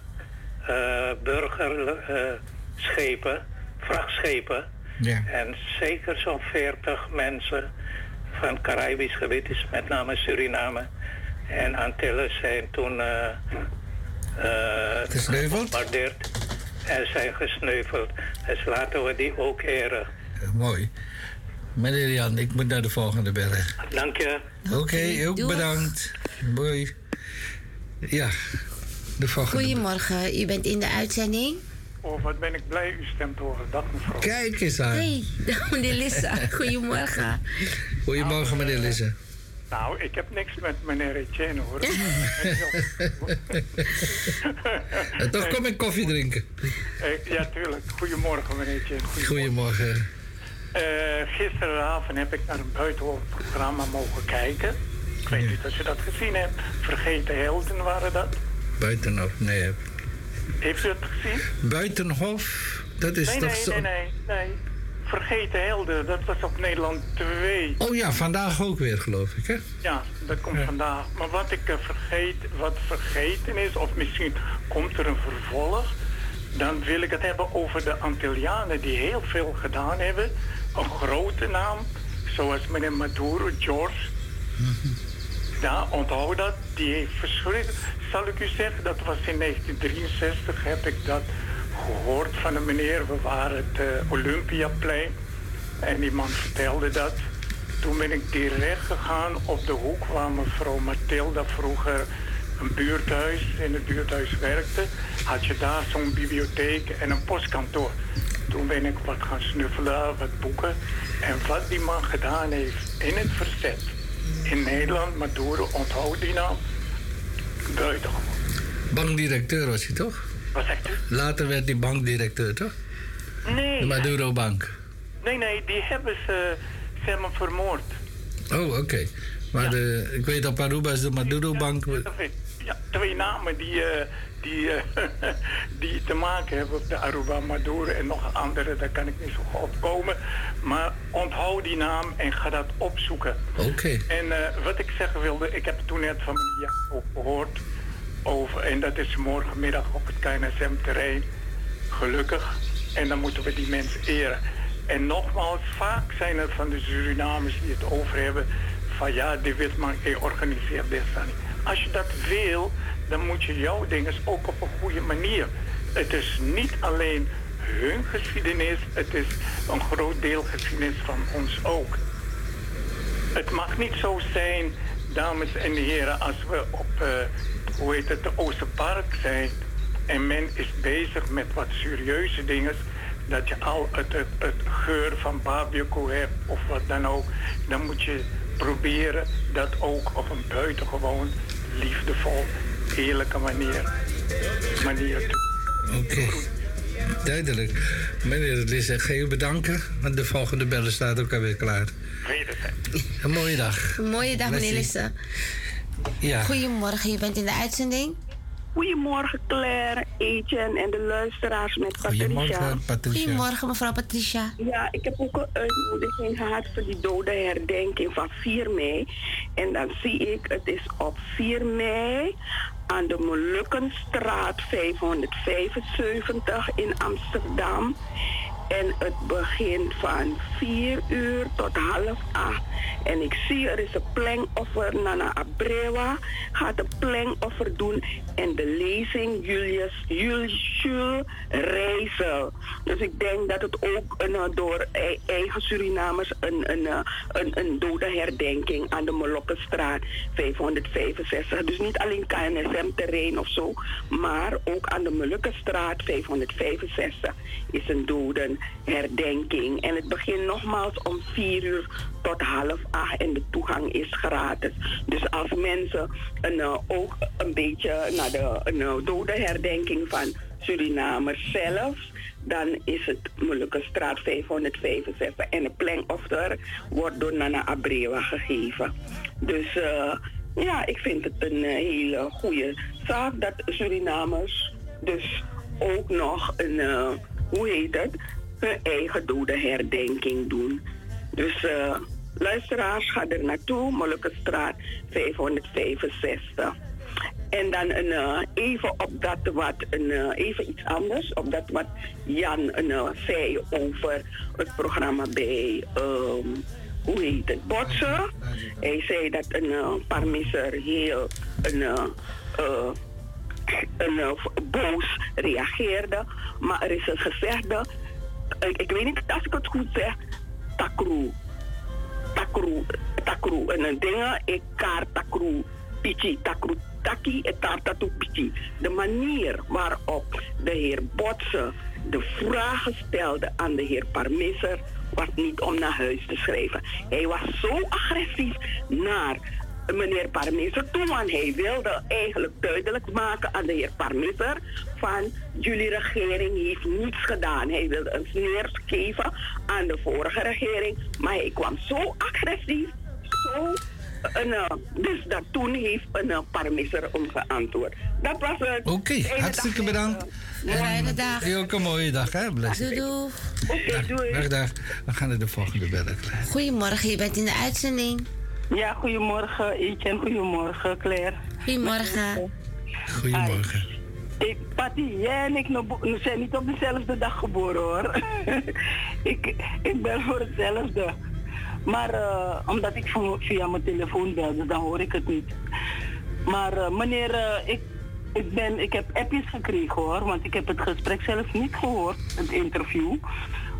eh burgerschepen, vrachtschepen. Ja. En zeker zo'n 40 mensen van het Caribisch gebied, is met name Suriname en Antilles, zijn toen eh eh, Gesneuveld? gebombardeerd en zijn gesneuveld. Dus laten we die ook eren. Eh, mooi. Meneer Jan, ik moet naar de volgende bellen. Dank je. Oké, ook bedankt. Mooi. Ja, de volgende. Goedemorgen, u bent in de uitzending. Oh, wat ben ik blij u stemt over dat mevrouw. Kijk eens aan. Hey, dag meneer Lissa. *laughs* Goedemorgen. Goedemorgen, meneer Lisse. Nou, ik heb niks met meneer Etienne hoor. *laughs* En toch kom ik koffie drinken. Eh, ja, tuurlijk. Goedemorgen meneer Etienne. Goedemorgen. Eh, gisteravond heb ik naar een buitenhof programma mogen kijken. Ik weet niet of je dat gezien hebt. Vergeten helden waren dat. Buitenhof, nee. Heeft u het gezien? Buitenhof, dat is nee, toch nee, zo... nee, nee, nee. Vergeten helden, dat was op Nederland 2. Oh ja, vandaag ook weer, geloof ik, hè? Ja, dat komt vandaag. Maar wat ik eh, vergeet, wat vergeten is, of misschien komt er een vervolg, dan wil ik het hebben over de Antillianen die heel veel gedaan hebben. Een grote naam, zoals meneer Maduro, George. Ja, onthoud dat. Die heeft verschrikkelijk. Zal ik u zeggen, dat was in 1963, heb ik dat gehoord van een meneer. We waren het eh, Olympiaplein. En die man vertelde dat. Toen ben ik direct gegaan op de hoek waar mevrouw Mathilda vroeger een buurthuis, in het buurthuis werkte. Had je daar zo'n bibliotheek en een postkantoor. Toen ben ik wat gaan snuffelen, wat boeken. En wat die man gedaan heeft in het verzet in Nederland, Maduro, onthoud die naam. Buitengewoon. Bankdirecteur was hij toch? Wat zegt u? Later werd hij bankdirecteur, toch? Nee, De Maduro Bank. nee, nee, die hebben ze, hem vermoord. Oh, oké. Maar de, ik weet op Aruba is de Maduro Bank... Ja, twee namen die, eh, die, eh, *laughs* die te maken hebben op de Aruba Maduro en nog andere, daar kan ik niet zo goed opkomen. Maar onthoud die naam en ga dat opzoeken. Oké. En eh, wat ik zeggen wilde, ik heb het toen net van meneer Jacob gehoord over, en dat is morgenmiddag op het KNSM-terrein. Gelukkig. En dan moeten we die mensen eren. En nogmaals, vaak zijn er van de Surinamers die het over hebben van ja, de Witman organiseert dit dan niet. Als je dat wil, dan moet je jouw dingen ook op een goede manier. Het is niet alleen hun geschiedenis, het is een groot deel geschiedenis van ons ook. Het mag niet zo zijn, dames en heren, als we op, eh, hoe heet het, de Oosterpark zijn en men is bezig met wat serieuze dingen, dat je al het, het, het geur van barbecue hebt of wat dan ook, dan moet je proberen dat ook op een buitengewoon liefdevol, eerlijke manier, manier Oké. Duidelijk. Meneer Lisse, ga u bedanken. Want de volgende bellen staat ook alweer klaar. Een mooie dag. Mooie dag, meneer Lisse. Ja. Goedemorgen, je bent in de uitzending. Goedemorgen Claire, Etienne en de luisteraars met Patricia. Goedemorgen, Patricia. Goedemorgen, mevrouw Patricia. Ja, ik heb ook een uitnodiging gehad voor die dode herdenking van 4 mei. En dan zie ik, het is op 4 mei aan de Molukkenstraat 575 in Amsterdam. En het begint van 4 uur tot half 8. En ik zie er is een plengoffer. Nana Abrewa gaat een plengoffer doen. En de lezing Julius, Jules Rijssel. Dus ik denk dat het ook een, eh, door ei- eigen Surinamers een, een, eh, een, een dode herdenking aan de Molokkenstraat 565. Dus niet alleen KNSM-terrein of zo, maar ook aan de Molukkenstraat 565 is een dodenherdenking. En het begint nogmaals om 4 uur tot half acht en de toegang is gratis. Dus als mensen een, eh, ook een beetje naar de eh, dodenherdenking van Surinamers zelf, dan is het Molukkenstraat 565 en de plengoffer wordt door Nana Abrewa gegeven. Dus eh, ja, ik vind het een hele goede zaak dat Surinamers dus ook nog een, hoe heet het, hun eigen dodenherdenking doen. Dus eh, luisteraars, ga er naartoe, Molukkenstraat 565. En dan een, eh, even op dat wat, een, eh, even iets anders, op dat wat Jan eh, zei over het programma bij, ehm, hoe heet het, Botsen. Hij zei dat een parmisser heel een, een, boos reageerde. Maar er is een gezegde, ik, ik weet niet als ik het goed zeg, takru. Takru, takru. En een dingen, ik kaart takru, pichi, takru, taki, en pichi. De manier waarop de heer Botsen de vragen stelde aan de heer Parmisser was niet om naar huis te schrijven. Hij was zo agressief naar meneer Parmisser toe, want hij wilde eigenlijk duidelijk maken aan de heer Parmisser van jullie regering heeft niets gedaan. Hij wilde een sneer geven aan de vorige regering, maar hij kwam zo agressief, zo een, eh, dus dat toen heeft een uh, Parmisser om geantwoord. Dat was het. Oké, hartstikke bedankt. Fijne dag. En ook een mooie dag, hè? Bless. Doei, doei. Oké, doei. Dag, dag. We gaan naar de volgende bellen. Goedemorgen, je bent in de uitzending. Ja, goedemorgen Etienne, goedemorgen Claire. Goedemorgen. Goedemorgen. Ik, Patty, jij en ik nog- we zijn niet op dezelfde dag geboren hoor. *laughs* ik, ik ben voor hetzelfde. Maar eh, omdat ik via mijn telefoon belde, dan hoor ik het niet. Maar eh, meneer, eh, ik, ik, ben, ik heb appjes gekregen hoor, want ik heb het gesprek zelf niet gehoord, het interview.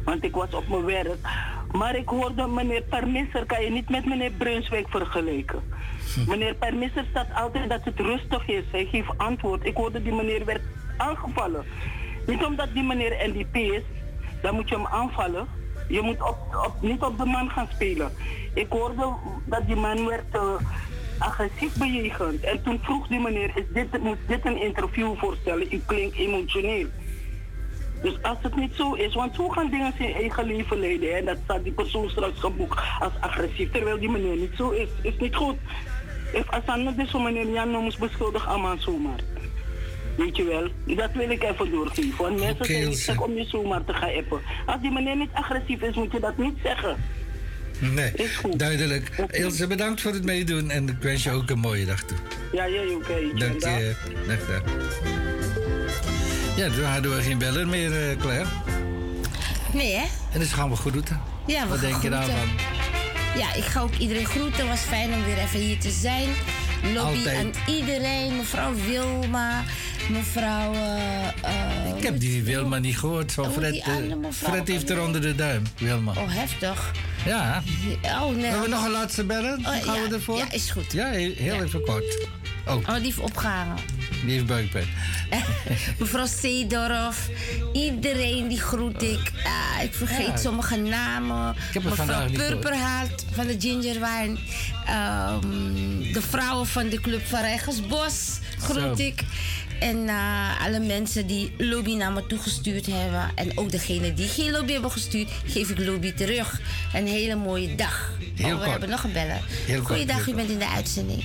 Want ik was op mijn werk. Maar ik hoorde meneer Permisser, kan je niet met meneer Brunswijk vergelijken. Meneer Permisser staat altijd dat het rustig is. Hij geeft antwoord. Ik hoorde die meneer werd aangevallen. Niet omdat die meneer NDP is, dan moet je hem aanvallen. Je moet op, op, niet op de man gaan spelen. Ik hoorde dat die man werd eh, agressief bejegend. En toen vroeg die meneer, is dit, moet dit een interview voorstellen? U klinkt emotioneel. Dus als het niet zo is, want zo gaan dingen zijn eigen leven leiden. En dat staat die persoon straks geboekt als agressief, terwijl die meneer niet zo is. Is niet goed. If Asana dus zo'n meneer Jan moest beschuldigen aan zomaar. Weet je wel, dat wil ik even doorgeven. Want mensen Oké, zijn niet gek om je zomaar te gaan appen. Als die meneer niet agressief is, moet je dat niet zeggen. Nee, duidelijk. Ilse, bedankt voor het meedoen en ik wens je ook een mooie dag toe. Ja, jij ook. Dank je. Dag, dag. Ja, toen hadden we geen beller meer, eh, Claire. Nee, hè? En dus gaan we groeten. Ja, we Wat denk je daarvan? Ja, ik ga ook iedereen groeten. Het was fijn om weer even hier te zijn. lobby Altijd. aan iedereen. Mevrouw Wilma, mevrouw... eh, eh, Ik heb die Wilma niet gehoord. Van Fred, Fred heeft er onder de duim, Wilma. Oh, heftig. Ja. Oh, nee. Hebben we nog een laatste bellen? Oh, Gaan ja, we ervoor? Ja, is goed. Ja, heel, heel even kort. Oh, Oh, die heeft opgehangen. die heeft buikpijn. *laughs* Mevrouw Seedorf, iedereen die groet ik. Ah, ik vergeet Ja. sommige namen. Mevrouw. Purperhart van de Gingerwine. Ehm, de vrouwen van de Club van Rijgersbos groet Zo. ik. En eh, alle mensen die lobby naar me toegestuurd hebben. En ook degene die geen lobby hebben gestuurd, geef ik lobby terug. Een hele mooie dag. Heel oh, we kort. hebben nog een. Heel kort, Goeiedag, heel u bent in de uitzending.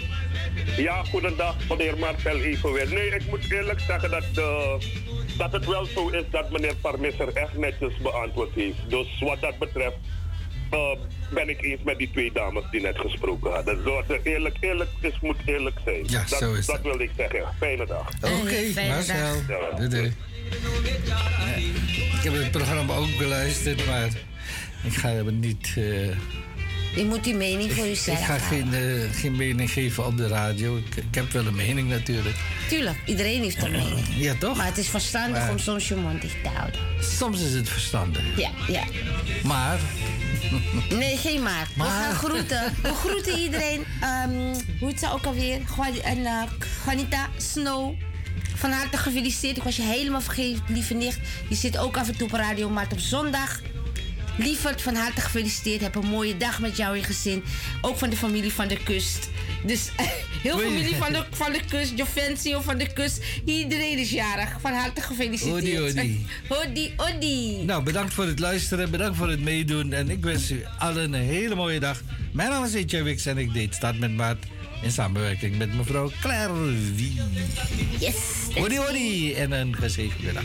Ja, goedendag meneer Marcel Evenwet. Nee, ik moet eerlijk zeggen dat, eh, dat het wel zo is dat meneer Parmisser echt netjes beantwoord heeft. Dus wat dat betreft eh, ben ik eens met die twee dames die net gesproken hadden. Dus dat er eerlijk, eerlijk is, moet eerlijk zijn. Ja, dat, zo is dat wil ik zeggen. Fijne dag. Oké, Marcel. Doei, doei. Ja, Ik heb het programma ook beluisterd, maar ik ga er niet... eh, Je moet die mening voor jezelf ik ga geen, eh, geen mening geven op de radio. Ik, ik heb wel een mening natuurlijk. Tuurlijk, iedereen heeft een mening. *clears throat* Ja, toch? Maar het is verstandig Maar- om soms je mond dicht te houden. Soms is het verstandig. Ja, ja. Maar... *laughs* Nee, geen maar. We gaan groeten. We groeten iedereen. Ehm, hoe heet ze ook alweer? En, eh, Juanita Snow. Van harte gefeliciteerd. Ik was je helemaal vergeten, lieve nicht. Je zit ook af en toe op radio, maar op zondag. Lieverd, van harte gefeliciteerd. Heb een mooie dag met jou en gezin. Ook van de familie van de kust. Dus *laughs* heel familie van de, *laughs* van de kust, Jovencio van de kust. Iedereen is jarig. Van harte gefeliciteerd. Odi, odi. *laughs* Odi, odi. Nou, bedankt voor het luisteren, bedankt voor het meedoen. En ik wens u allen een hele mooie dag. Mijn naam is Etje Wix en ik deed Start met Maat in samenwerking met mevrouw Claire Wie. Yes. Odi, odi. En een gezegende dag.